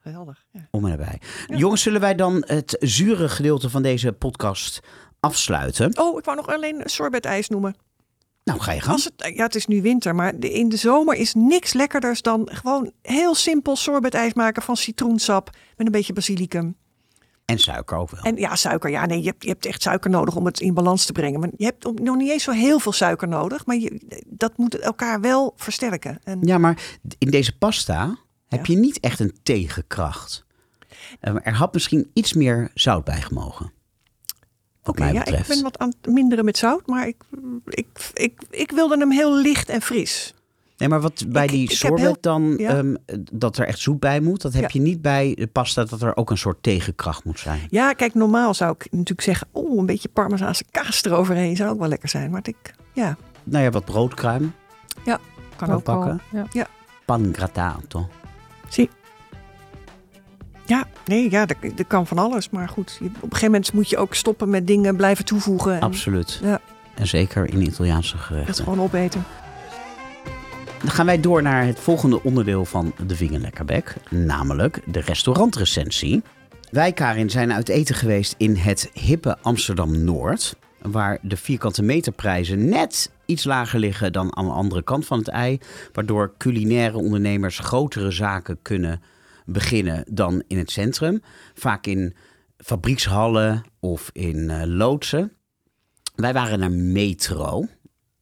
geweldig. Ja. Om en nabij. Jongens, zullen wij dan het zure gedeelte van deze podcast afsluiten? Oh, ik wou nog alleen sorbetijs noemen. Nou, ga je het, ja, het is nu winter, maar in de zomer is niks lekkerders dan gewoon heel simpel sorbetijs maken van citroensap met een beetje basilicum. En suiker ook wel. En ja, suiker. Ja, nee, je hebt, je hebt echt suiker nodig om het in balans te brengen. Maar je hebt nog niet eens zo heel veel suiker nodig, maar je, dat moet elkaar wel versterken. En Ja, maar in deze pasta heb Ja. je niet echt een tegenkracht. Eh, Er had misschien iets meer zout bij gemogen. Oké, ja, ik ben wat aan het minderen met zout, maar ik, ik, ik, ik wilde hem heel licht en fris. Nee, maar wat bij Ik- die sorbet heel- dan, ja. ehm, dat er echt zoet bij moet, dat heb Ja. je niet bij de pasta, dat er ook een soort tegenkracht moet zijn. Ja, kijk, normaal zou ik natuurlijk zeggen, oh, een beetje parmezaanse kaas eroverheen zou ook wel lekker zijn. Maar ik, ja, Nou ja, wat broodkruim, kan ook. pakken. Ja. pan grattato. Zie. Ja, nee, ja, dat, dat kan van alles. Maar goed, op een gegeven moment moet je ook stoppen met dingen blijven toevoegen. En Absoluut. Ja. En zeker in Italiaanse het gerechten. gewoon opeten. Dan gaan wij door naar het volgende onderdeel van de Vingerlekkerbek, namelijk de restaurantrecensie. Wij, Karin, zijn uit eten geweest in het hippe Amsterdam-Noord, waar de vierkante meterprijzen net iets lager liggen dan aan de andere kant van het ei, waardoor culinaire ondernemers grotere zaken kunnen beginnen dan in het centrum. Vaak in fabriekshallen of in eh, loodsen. Wij waren naar Metro.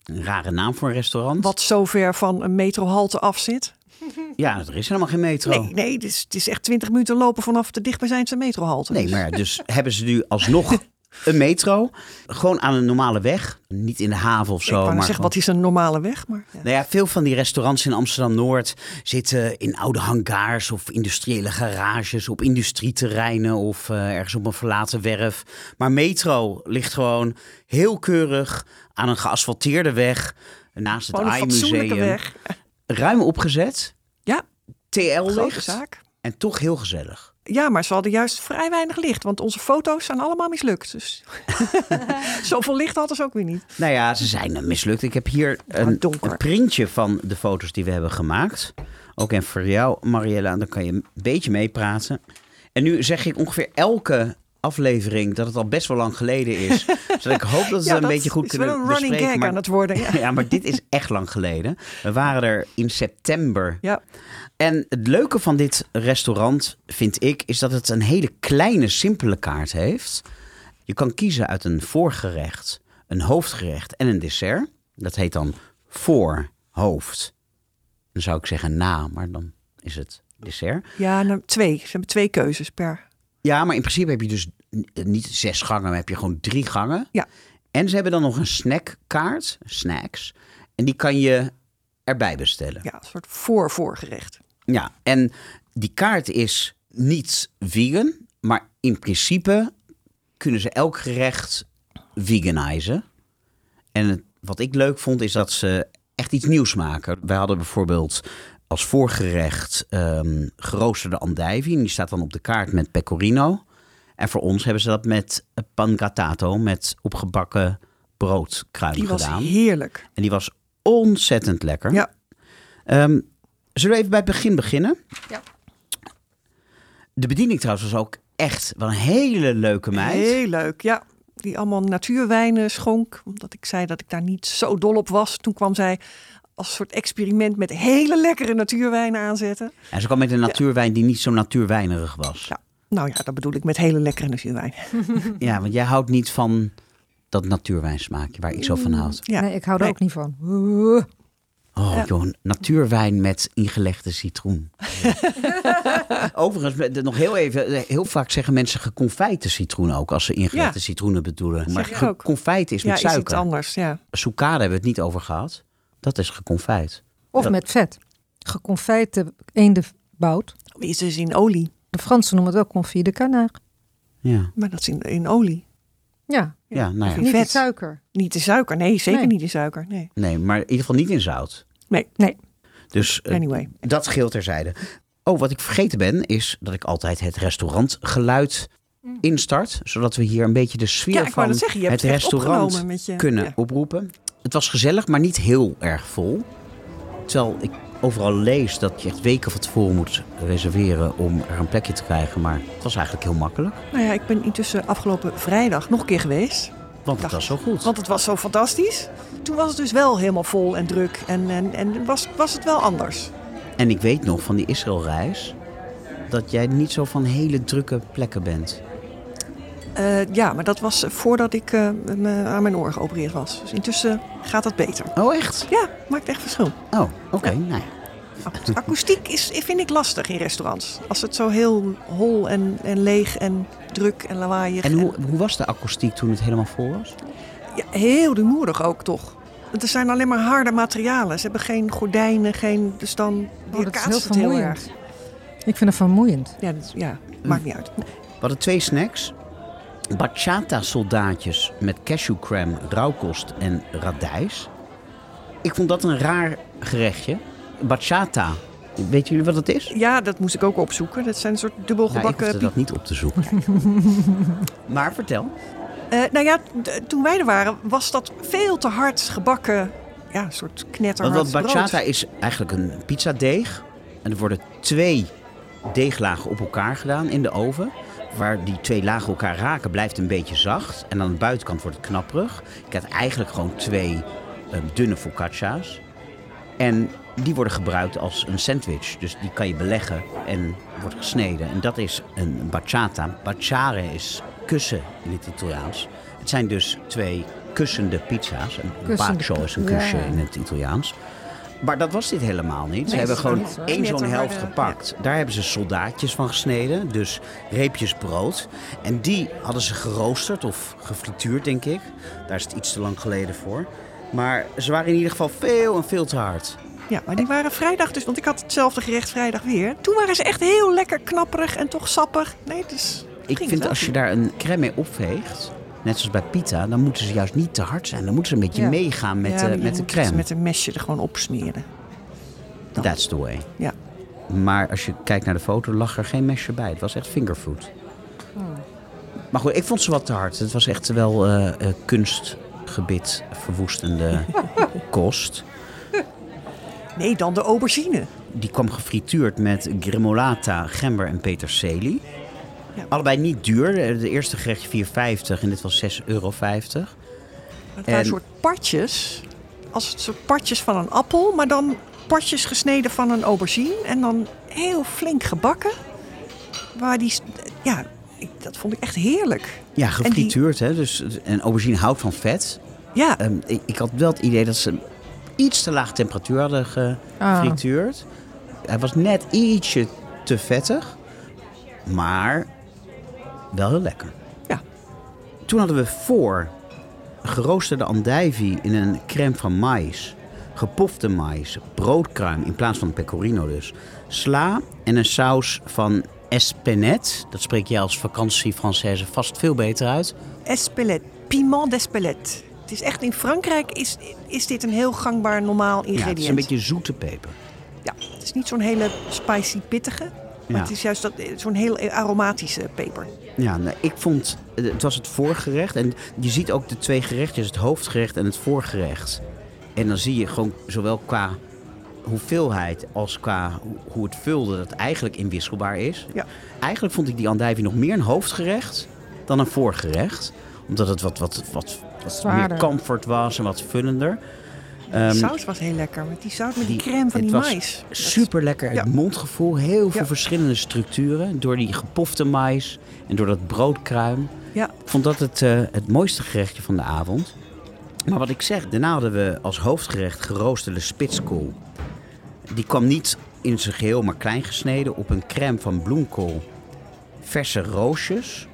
Een rare naam voor een restaurant. Wat zo ver van een metrohalte af zit. Ja, er is helemaal geen metro. Nee, nee het, is, het is echt 20 minuten lopen vanaf de dichtbijzijnde metrohalte. Nee, maar dus hebben ze nu alsnog een metro. Gewoon aan een normale weg. Niet in de haven of zo. maar zeggen, gewoon- wat is een normale weg? Maar, ja. Nou ja, veel van die restaurants in Amsterdam-Noord zitten in oude hangars of industriële garages, op industrieterreinen of eh, ergens op een verlaten werf. Maar metro ligt gewoon heel keurig aan een geasfalteerde weg naast het AI-museum. Ruim opgezet. Ja, TL zaak. En toch heel gezellig. Ja, maar ze hadden juist vrij weinig licht. Want onze foto's zijn allemaal mislukt. Dus zoveel licht hadden ze ook weer niet. Nou ja, ze zijn mislukt. Ik heb hier een, een printje van de foto's die we hebben gemaakt. Ook en voor jou, Mariella, dan kan je een beetje meepraten. En nu zeg ik ongeveer elke aflevering dat het al best wel lang geleden is. zodat ik hoop dat we Ja, het een dat beetje goed is kunnen wel een running bespreken. gag maar- aan het worden. Ja. ja, maar dit is echt lang geleden. We waren er in september. ja. En het leuke van dit restaurant, vind ik, is dat het een hele kleine, simpele kaart heeft. Je kan kiezen uit een voorgerecht, een hoofdgerecht en een dessert. Dat heet dan voor, hoofd. Dan zou ik zeggen na, maar dan is het dessert. Ja, nou, twee. Ze hebben twee keuzes per. Ja, maar in principe heb je dus niet zes gangen, maar heb je gewoon drie gangen. Ja. En ze hebben dan nog een snackkaart, snacks. En die kan je erbij bestellen. Ja, een soort voor-voorgerecht. Ja, en die kaart is niet vegan, maar in principe kunnen ze elk gerecht veganizen. En het- wat ik leuk vond is dat ze echt iets nieuws maken. Wij hadden bijvoorbeeld als voorgerecht ehm, geroosterde andijvie. En die staat dan op de kaart met pecorino. En voor ons hebben ze dat met pangrattato, met opgebakken broodkruim Die was gedaan. heerlijk. En die was ontzettend lekker. Ja. Ehm, zullen we even bij het begin beginnen? Ja. De bediening trouwens was ook echt wel een hele leuke meid. Heel leuk, ja. Die allemaal natuurwijnen schonk. Omdat ik zei dat ik daar niet zo dol op was. Toen kwam zij als soort experiment met hele lekkere natuurwijnen aanzetten. En ze kwam met een natuurwijn die niet zo natuurwijnerig was. Ja. Nou ja, dat bedoel ik met hele lekkere natuurwijn. Ja, want jij houdt niet van dat natuurwijnsmaakje waar ik zo van houd. Ja. Nee, ik hou er Nee. ook niet van. Oh, Ja. joh, natuurwijn met ingelegde citroen. Overigens, nog heel even, heel vaak zeggen mensen geconfijte citroen ook als ze ingelegde Ja. citroenen bedoelen. Maar ook. geconfijt is Ja, met is iets suiker. anders, ja. Soukade hebben we het niet over gehad. Dat is geconfijt. Of Ja. met vet. Geconfijte eendenbout. Is dus in olie. De Fransen noemen het wel confit de canard. Ja, Maar dat is in, in olie. Ja, ja nou ja. In niet de suiker. Niet de suiker. Nee, zeker Nee. niet de suiker. Nee. Nee, maar in ieder geval niet in zout. Nee, Nee. Dus eh, anyway. dat scheelt terzijde. Oh, wat ik vergeten ben, is dat ik altijd het restaurantgeluid instart. Zodat we hier een beetje de sfeer Ja, van zeggen. Het restaurant je... kunnen Ja. oproepen. Het was gezellig, maar niet heel erg vol. Terwijl ik overal lees dat je echt weken van tevoren moet reserveren om er een plekje te krijgen. Maar het was eigenlijk heel makkelijk. Nou ja, ik ben intussen afgelopen vrijdag nog een keer geweest. Want het was zo goed. Want het was zo fantastisch. Toen was het dus wel helemaal vol en druk. En, en, en was, was het wel anders. En ik weet nog van die Israëlreis dat jij niet zo van hele drukke plekken bent. Eh, ja, maar dat was voordat ik eh, me aan mijn oor geopereerd was. Dus intussen gaat het beter. Oh, echt? Ja, maakt echt verschil. Oh, oké. Nou ja. Akoestiek is, vind ik lastig in restaurants. Als het zo heel hol en, en leeg en druk en lawaaiig. En hoe, hoe was de akoestiek toen het helemaal vol was? Ja, heel rumoerig ook toch. Want Er zijn alleen maar harde materialen. Ze hebben geen gordijnen, geen... Dus dan Oh, dat is heel weerkaatst het heel erg. vermoeiend. Ik vind het vermoeiend. Ja, dat, ja, maakt niet uit. We hadden twee snacks. Bachata soldaatjes met cashewcreme, rauwkost en radijs. Ik vond dat een raar gerechtje. Bachata. Weet jullie wat dat is? Ja, dat moest ik ook opzoeken. Dat zijn een soort dubbel Nou, ik dat niet op te zoeken. maar vertel. Eh, nou ja, toen wij er waren, was dat veel te hard gebakken. Ja, een soort Want knetterhard wat bachata brood. is eigenlijk een pizzadeeg. En er worden twee deeglagen op elkaar gedaan in de oven. Waar die twee lagen elkaar raken, blijft een beetje zacht. En aan de buitenkant wordt het knapperig. Ik had eigenlijk gewoon twee eh, dunne focaccia's. En die worden gebruikt als een sandwich. Dus die kan je beleggen en wordt gesneden. En dat is een bachata. Bacciare is kussen in het Italiaans. Het zijn dus twee kussende pizza's. Een Kussende bacio is een ja. kusje in het Italiaans. Maar dat was dit helemaal niet. Ze hebben gewoon niet één zo'n helft gepakt. Daar hebben ze soldaatjes van gesneden. Dus reepjes brood. En die hadden ze geroosterd of gefrituurd, denk ik. Daar is het iets te lang geleden voor. Maar ze waren in ieder geval veel en veel te hard. Ja, maar die waren vrijdag dus, want ik had hetzelfde gerecht vrijdag weer. Toen waren ze echt heel lekker knapperig en toch sappig. Nee, dus Ik vind als je daar een crème mee opveegt, net zoals bij pita, dan moeten ze juist niet te hard zijn. Dan moeten ze een beetje Ja. meegaan met, Ja, de, met de het crème. Met een mesje er gewoon opsmeren. dan. That's the way. Ja. Maar als je kijkt naar de foto, lag er geen mesje bij. Het was echt fingerfood. Hmm. Maar goed, ik vond ze wat te hard. Het was echt wel eh, kunstgebit verwoestende kost. Nee, dan de aubergine. Die kwam gefrituurd met gremolata, gember en peterselie. Ja. Allebei niet duur. De eerste gerechtje 4,50 en dit was 6,50 euro. Het waren En- een soort partjes. Als het soort partjes van een appel, maar dan partjes gesneden van een aubergine. En dan heel flink gebakken. Waar die, ja, ik, dat vond ik echt heerlijk. Ja, gefrituurd. Hè? Dus, en aubergine houdt van vet. Ja, Ehm, ik, ik had wel het idee dat ze iets te laag temperatuur hadden Ah. gefrituurd. Hij was net ietsje te vettig. Maar wel heel lekker. Ja. Toen hadden we voor geroosterde andijvie in een crème van maïs. Gepofte maïs, broodkruim in plaats van pecorino dus. Sla en een saus van Espelette. Dat spreek jij als vakantie-Française vast veel beter uit. Espelette, piment d'Espelette. Het is echt in Frankrijk is, is dit een heel gangbaar normaal Ja, ingrediënt. het is een beetje zoete peper. Ja, het is niet zo'n hele spicy pittige. Maar Ja. het is juist dat- zo'n heel aromatische peper. Ja, nou, ik vond, het was het voorgerecht. En je ziet ook de twee gerechtjes, het hoofdgerecht en het voorgerecht. En dan zie je gewoon zowel qua hoeveelheid als qua hoe- hoe het vulde, dat het eigenlijk inwisselbaar is. Ja. Eigenlijk vond ik die andijvie nog meer een hoofdgerecht dan een voorgerecht. Omdat het wat, wat, wat, wat Zwaarder. meer comfort was en wat vullender. De Ehm, saus was heel lekker. Met die saus met die, die- crème van die mais. Super lekker. Ja. Het mondgevoel, heel veel Ja. verschillende structuren. Door die gepofte mais en door dat broodkruim. Ja. Ik vond dat het, eh, het mooiste gerechtje van de avond. Maar wat ik zeg, daarna hadden we als hoofdgerecht geroosterde spitskool. Die kwam niet in zijn geheel, maar klein gesneden op een crème van bloemkool, verse roosjes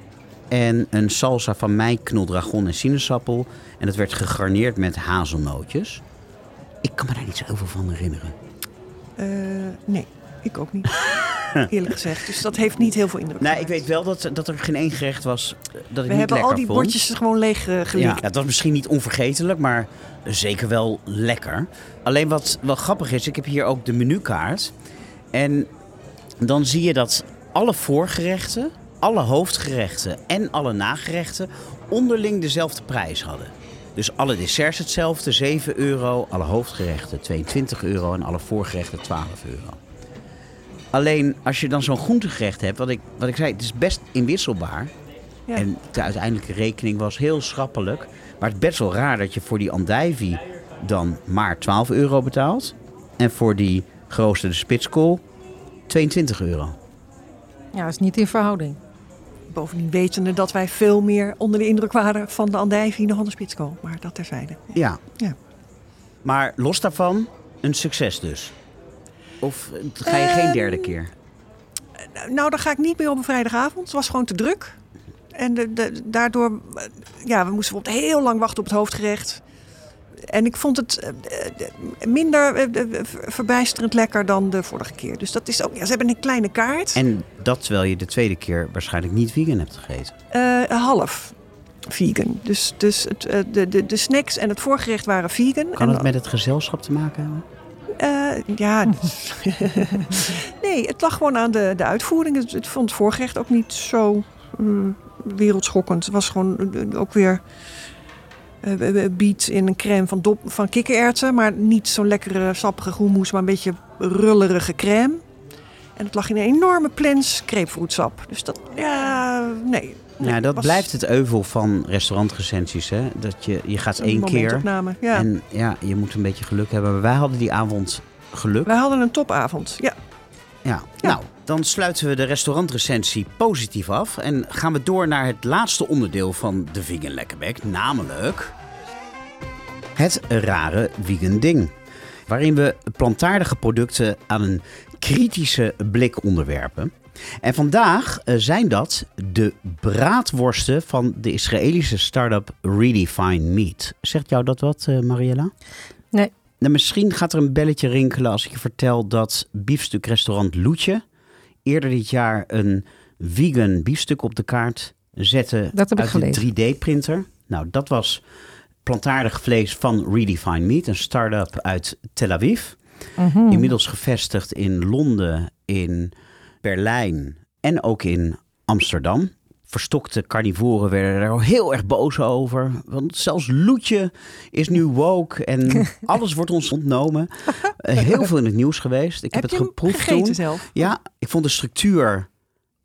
en een salsa van mei, knoldragon en sinaasappel. En dat werd gegarneerd met hazelnootjes. Ik kan me daar niet zo heel veel van herinneren. Eh, nee, ik ook niet. Eerlijk gezegd. Dus dat heeft niet heel veel indruk Nee, ik weet wel dat, dat er geen één gerecht was eh, dat ik We niet hebben al die vond. bordjes gewoon leeg eh, Ja, gelikt. het was misschien niet onvergetelijk, maar zeker wel lekker. Alleen wat wel grappig is, ik heb hier ook de menukaart. En dan zie je dat alle voorgerechten, alle hoofdgerechten en alle nagerechten onderling dezelfde prijs hadden. Dus alle desserts hetzelfde, 7 euro. Alle hoofdgerechten 22 euro en alle voorgerechten 12 euro. Alleen als je dan zo'n groentegerecht hebt, wat ik, wat ik zei, het is best inwisselbaar. Ja. En de uiteindelijke rekening was heel schrappelijk. Maar het is best wel raar dat je voor die andijvie dan maar 12 euro betaalt. En voor die geroosterde spitskool 22 euro. Ja, dat is niet in verhouding. Bovendien wetende dat wij veel meer onder de indruk waren van de andijvie van de spitskool. Maar dat terzijde. Ja. Ja. Maar los daarvan, een succes dus. Of ga je geen Ehm, derde keer? Nou, dan ga ik niet meer op een vrijdagavond. Het was gewoon te druk. En de, de- daardoor, eh, ja, we moesten bijvoorbeeld heel lang wachten op het hoofdgerecht. En ik vond het eh, eh, minder eh, ver- verbijsterend lekker dan de vorige keer. Dus dat is ook, ja, ze hebben een kleine kaart. En dat terwijl je de tweede keer waarschijnlijk niet vegan hebt gegeten. Eh, half vegan. Dus, dus het, de, de, de snacks en het voorgerecht waren vegan. Kan en het met het gezelschap te maken hebben? Ja. nee, het lag gewoon aan de, de uitvoering. Het, het vond het voorgerecht ook niet zo mm, wereldschokkend. Het was gewoon ook weer eh, eh, biet in een crème van, dop, van kikkererwten. Maar niet zo'n lekkere sappige groenmoes, maar een beetje rullerige crème. En het lag in een enorme plens grapefruitsap. Dus dat, ja, nee. nee, Ja, dat was blijft het euvel van restaurantrecensies. Hè? Dat je, je gaat een één keer Ja. en ja, je moet een beetje geluk hebben. Maar wij hadden die avond geluk. Wij hadden een topavond. Ja. Ja. Ja. Nou, dan sluiten we de restaurantrecensie positief af. En gaan we door naar het laatste onderdeel van de Vegan Lekkerbek. Namelijk het rare vegan ding. Waarin we plantaardige producten aan een kritische blik onderwerpen. En vandaag eh, zijn dat de braadworsten van de Israëlische start-up Redefine Meat. Zegt jou dat wat, eh, Mariella? Nee. Nou, misschien gaat er een belletje rinkelen als ik je vertel dat biefstukrestaurant Loetje eerder dit jaar een vegan biefstuk op de kaart zette Dat heb ik uit de 3D-printer. Nou, dat was plantaardig vlees van Redefine Meat, een start-up uit Tel Aviv. Mhm. Inmiddels gevestigd in Londen, in Berlijn en ook in Amsterdam. Verstokte carnivoren werden er heel erg boos over. Want zelfs Loetje is nu woke en alles wordt ons ontnomen. Eh, heel veel in het nieuws geweest. Ik heb, Heb het geproefd toen. zelf? Ja, ik vond de structuur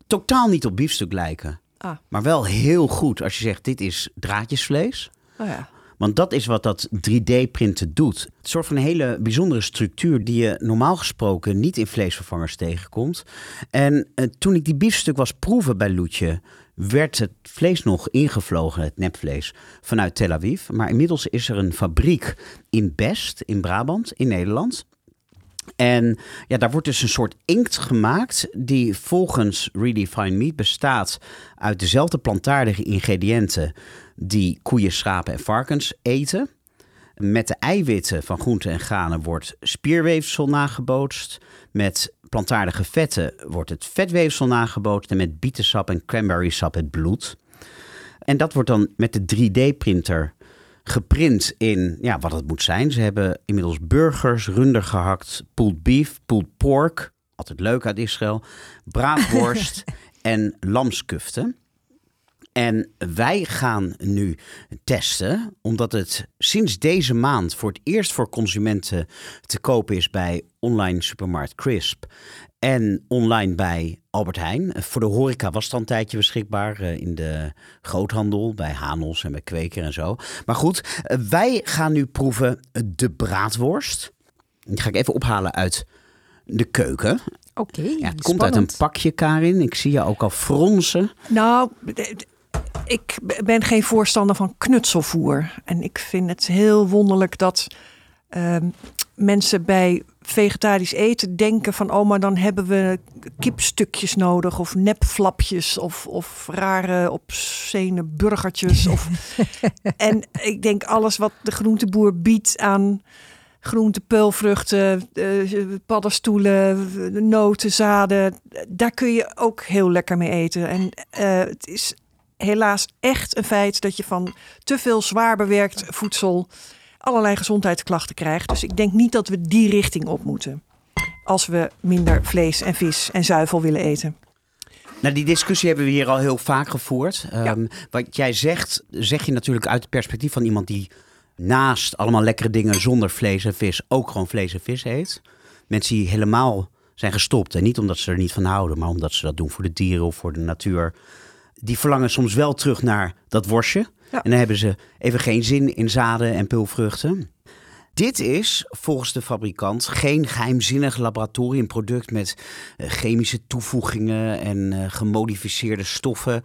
totaal niet op biefstuk lijken. Ah. Maar wel heel goed als je zegt dit is draadjesvlees. Oh ja. Want dat is wat dat 3D-printen doet. Het soort van een hele bijzondere structuur die je normaal gesproken niet in vleesvervangers tegenkomt. En eh, toen ik die biefstuk was proeven bij Loetje, werd het vlees nog ingevlogen, het nepvlees, vanuit Tel Aviv. Maar inmiddels is er een fabriek in Best, in Brabant, in Nederland. En ja, daar wordt dus een soort inkt gemaakt die volgens Redefine Meat bestaat uit dezelfde plantaardige ingrediënten die koeien, schapen en varkens eten. Met de eiwitten van groenten en granen wordt spierweefsel nagebootst. Met plantaardige vetten wordt het vetweefsel nagebootst en met bietensap en cranberry-sap het bloed. En dat wordt dan met de 3D-printer geprint in ja, wat het moet zijn. Ze hebben inmiddels burgers, runder gehakt, pulled beef, pulled pork, altijd leuk uit Israël, braadworst en lamskuften. En wij gaan nu testen, omdat het sinds deze maand voor het eerst voor consumenten te kopen is bij online supermarkt Crisp en online bij Albert Heijn. Voor de horeca was het al een tijdje beschikbaar eh, in de groothandel, bij Hanels en bij Kweker en zo. Maar goed, eh, wij gaan nu proeven de braadworst. Die ga ik even ophalen uit de keuken. Oké, Ja, het komt uit een pakje, Karin. Ik zie je ook al fronsen. Nou, ik ben geen voorstander van knutselvoer. En ik vind het heel wonderlijk dat ehm, mensen bij vegetarisch eten denken van... oh, maar dan hebben we kipstukjes nodig of nepflapjes of, of rare obscene burgertjes. Of... en ik denk alles wat de groenteboer biedt aan groente, peulvruchten, eh, paddenstoelen, noten, zaden. Daar kun je ook heel lekker mee eten. En eh, het is helaas echt een feit dat je van te veel zwaar bewerkt voedsel allerlei gezondheidsklachten krijgt. Dus ik denk niet dat we die richting op moeten. Als we minder vlees en vis en zuivel willen eten. Nou, die discussie hebben we hier al heel vaak gevoerd. Ehm, Wat jij zegt, zeg je natuurlijk uit het perspectief van iemand die naast allemaal lekkere dingen zonder vlees en vis ook gewoon vlees en vis eet. Mensen die helemaal zijn gestopt. En niet omdat ze er niet van houden, maar omdat ze dat doen voor de dieren of voor de natuur. Die verlangen soms wel terug naar dat worstje. Ja. En dan hebben ze even geen zin in zaden en pulvruchten. Dit is volgens de fabrikant geen geheimzinnig laboratoriumproduct met eh, chemische toevoegingen en eh, gemodificeerde stoffen.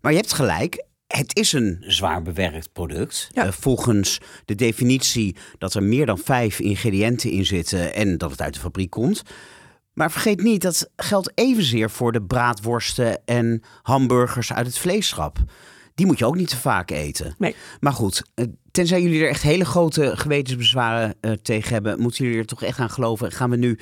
Maar je hebt gelijk, het is een zwaar bewerkt product. Ja. Eh, volgens de definitie dat er meer dan vijf ingrediënten in zitten en dat het uit de fabriek komt. Maar vergeet niet, dat geldt evenzeer voor de braadworsten en hamburgers uit het vleesschap. Die moet je ook niet te vaak eten. Nee. Maar goed, eh, tenzij jullie er echt hele grote gewetensbezwaren eh, tegen hebben, moeten jullie er toch echt aan geloven. Gaan we nu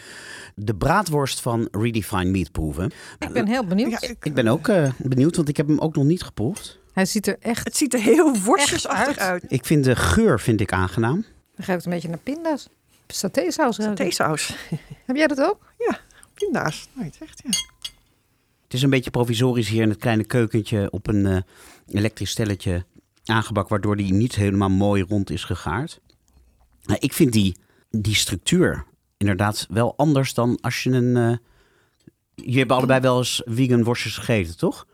de braadworst van Redefined Meat proeven? Ik ben heel benieuwd. Ja, ik- Ik ben ook eh, benieuwd, want ik heb hem ook nog niet geproefd. Hij ziet er echt... het ziet er heel worstjesachtig uit. uit. Ik vind de geur vind ik aangenaam. Dan ruikt een beetje naar pinda's. Satésaus. het. Theesaus. Heb jij dat ook? Ja, pinda's. Nou, het echt, ja. Het is een beetje provisorisch hier in het kleine keukentje op een eh, elektrisch stelletje aangebakken, waardoor die niet helemaal mooi rond is gegaard. Maar ik vind die, die structuur inderdaad wel anders dan als je een... eh je hebt allebei wel eens vegan worstjes gegeten, toch?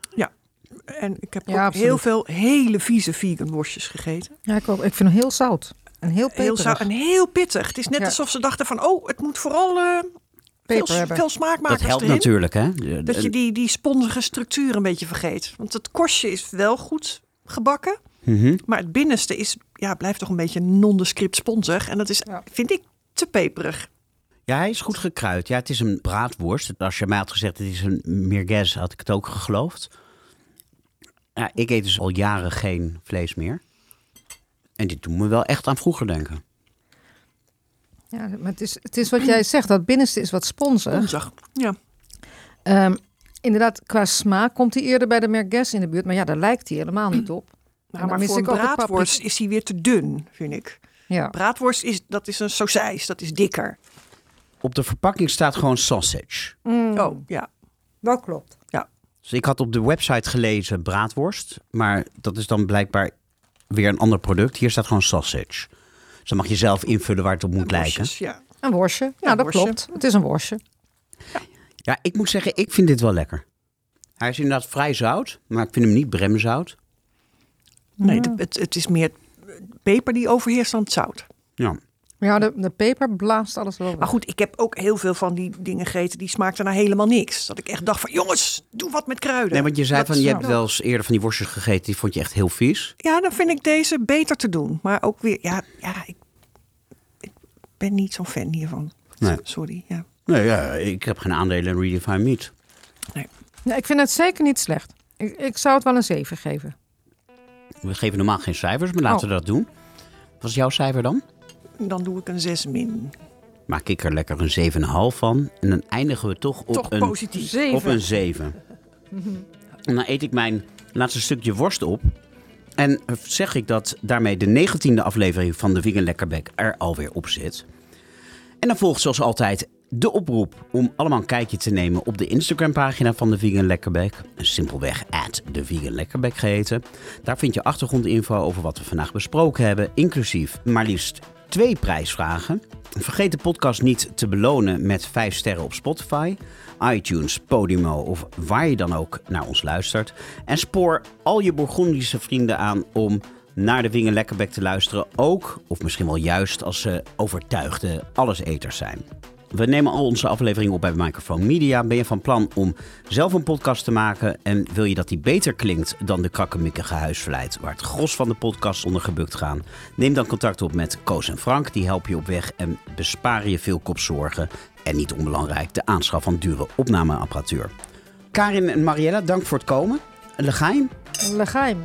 En ik heb Ja, ook absoluut. heel veel hele vieze vegan worstjes gegeten. Ja, ik ook. Ik vind hem heel zout. En heel Heel zout en heel pittig. Het is net Ja. alsof ze dachten van, oh, het moet vooral eh, Peper veel, hebben. veel smaakmakers Dat helpt erin. natuurlijk, hè? Dat je die, die sponsige structuur een beetje vergeet. Want het korstje is wel goed gebakken. Mhm. Maar het binnenste is, ja, blijft toch een beetje nondescript sponsig. En dat is, Ja. vind ik, te peperig. Ja, hij is goed gekruid. Ja, het is een braadworst. Als je mij had gezegd het is een merguez, had ik het ook geloofd. Ja, ik eet dus al jaren geen vlees meer. En dit doet me wel echt aan vroeger denken. Ja, maar het is, het is wat jij zegt. Dat binnenste is wat sponsig. Sponsig. Ja. Ehm, inderdaad, qua smaak komt hij eerder bij de merguez in de buurt. Maar ja, daar lijkt hij helemaal niet op. Nou, maar mis voor een braadworst is hij weer te dun, vind ik. Ja. Braadworst is, dat is een sausijs, dat is dikker. Op de verpakking staat gewoon sausage. Oh, ja. dat klopt. Dus ik had op de website gelezen braadworst. Maar dat is dan blijkbaar weer een ander product. Hier staat gewoon sausage. Dus dan mag je zelf invullen waar het op moet lijken. Worstjes, ja. Een worstje. Ja, dat worstje. klopt. Het is een worstje. Ja, ik moet zeggen, ik vind dit wel lekker. Hij is inderdaad vrij zout, maar ik vind hem niet bremzout. Nee, het, het is meer peper die overheerst dan het zout. Ja. Ja, de, de peper blaast alles wel weg. Maar goed, ik heb ook heel veel van die dingen gegeten die smaakten naar helemaal niks. Dat ik echt dacht van, jongens, doe wat met kruiden. Nee, want je zei Dat van, je hebt wel eens eerder van die worstjes gegeten, die vond je echt heel vies. Ja, dan vind ik deze beter te doen. Maar ook weer, ja, ja ik, ik ben niet zo'n fan hiervan. Nee. Sorry, ja. Nee, ja, ik heb geen aandelen in Redefined Meat. Nee, ik vind het zeker niet slecht. Ik, ik zou het wel een 7 geven. We geven normaal geen cijfers, maar laten Oh. we dat doen. Wat is jouw cijfer dan? Dan doe ik een 6 min. maak ik er lekker een 7,5 van. En dan eindigen we toch op, Toch een, positief. Zeven. op een 7. En dan eet ik mijn laatste stukje worst op. En zeg ik dat daarmee de 19e aflevering van de Vegan Lekkerbek er alweer op zit. En dan volgt zoals altijd de oproep om allemaal een kijkje te nemen op de Instagram-pagina van de Vegan Lekkerbek. Simpelweg at de Vegan Lekkerbek geheten. Daar vind je achtergrondinfo over wat we vandaag besproken hebben, inclusief maar liefst twee prijsvragen. Vergeet de podcast niet te belonen met 5 sterren op Spotify, iTunes, Podimo of waar je dan ook naar ons luistert. En spoor al je Bourgondische vrienden aan om naar de Wingen Lekkerbek te luisteren. Ook, of misschien wel juist, als ze overtuigde alleseters zijn. We nemen al onze afleveringen op bij Microphone Media. Ben je van plan om zelf een podcast te maken en wil je dat die beter klinkt dan de krakkemikkige huisverleid waar het gros van de podcast onder gebukt gaan? Neem dan contact op met Koos en Frank. Die helpen je op weg en besparen je veel kopzorgen. En niet onbelangrijk, de aanschaf van dure opnameapparatuur. Karin en Mariella, dank voor het komen. Legaim. Legaim.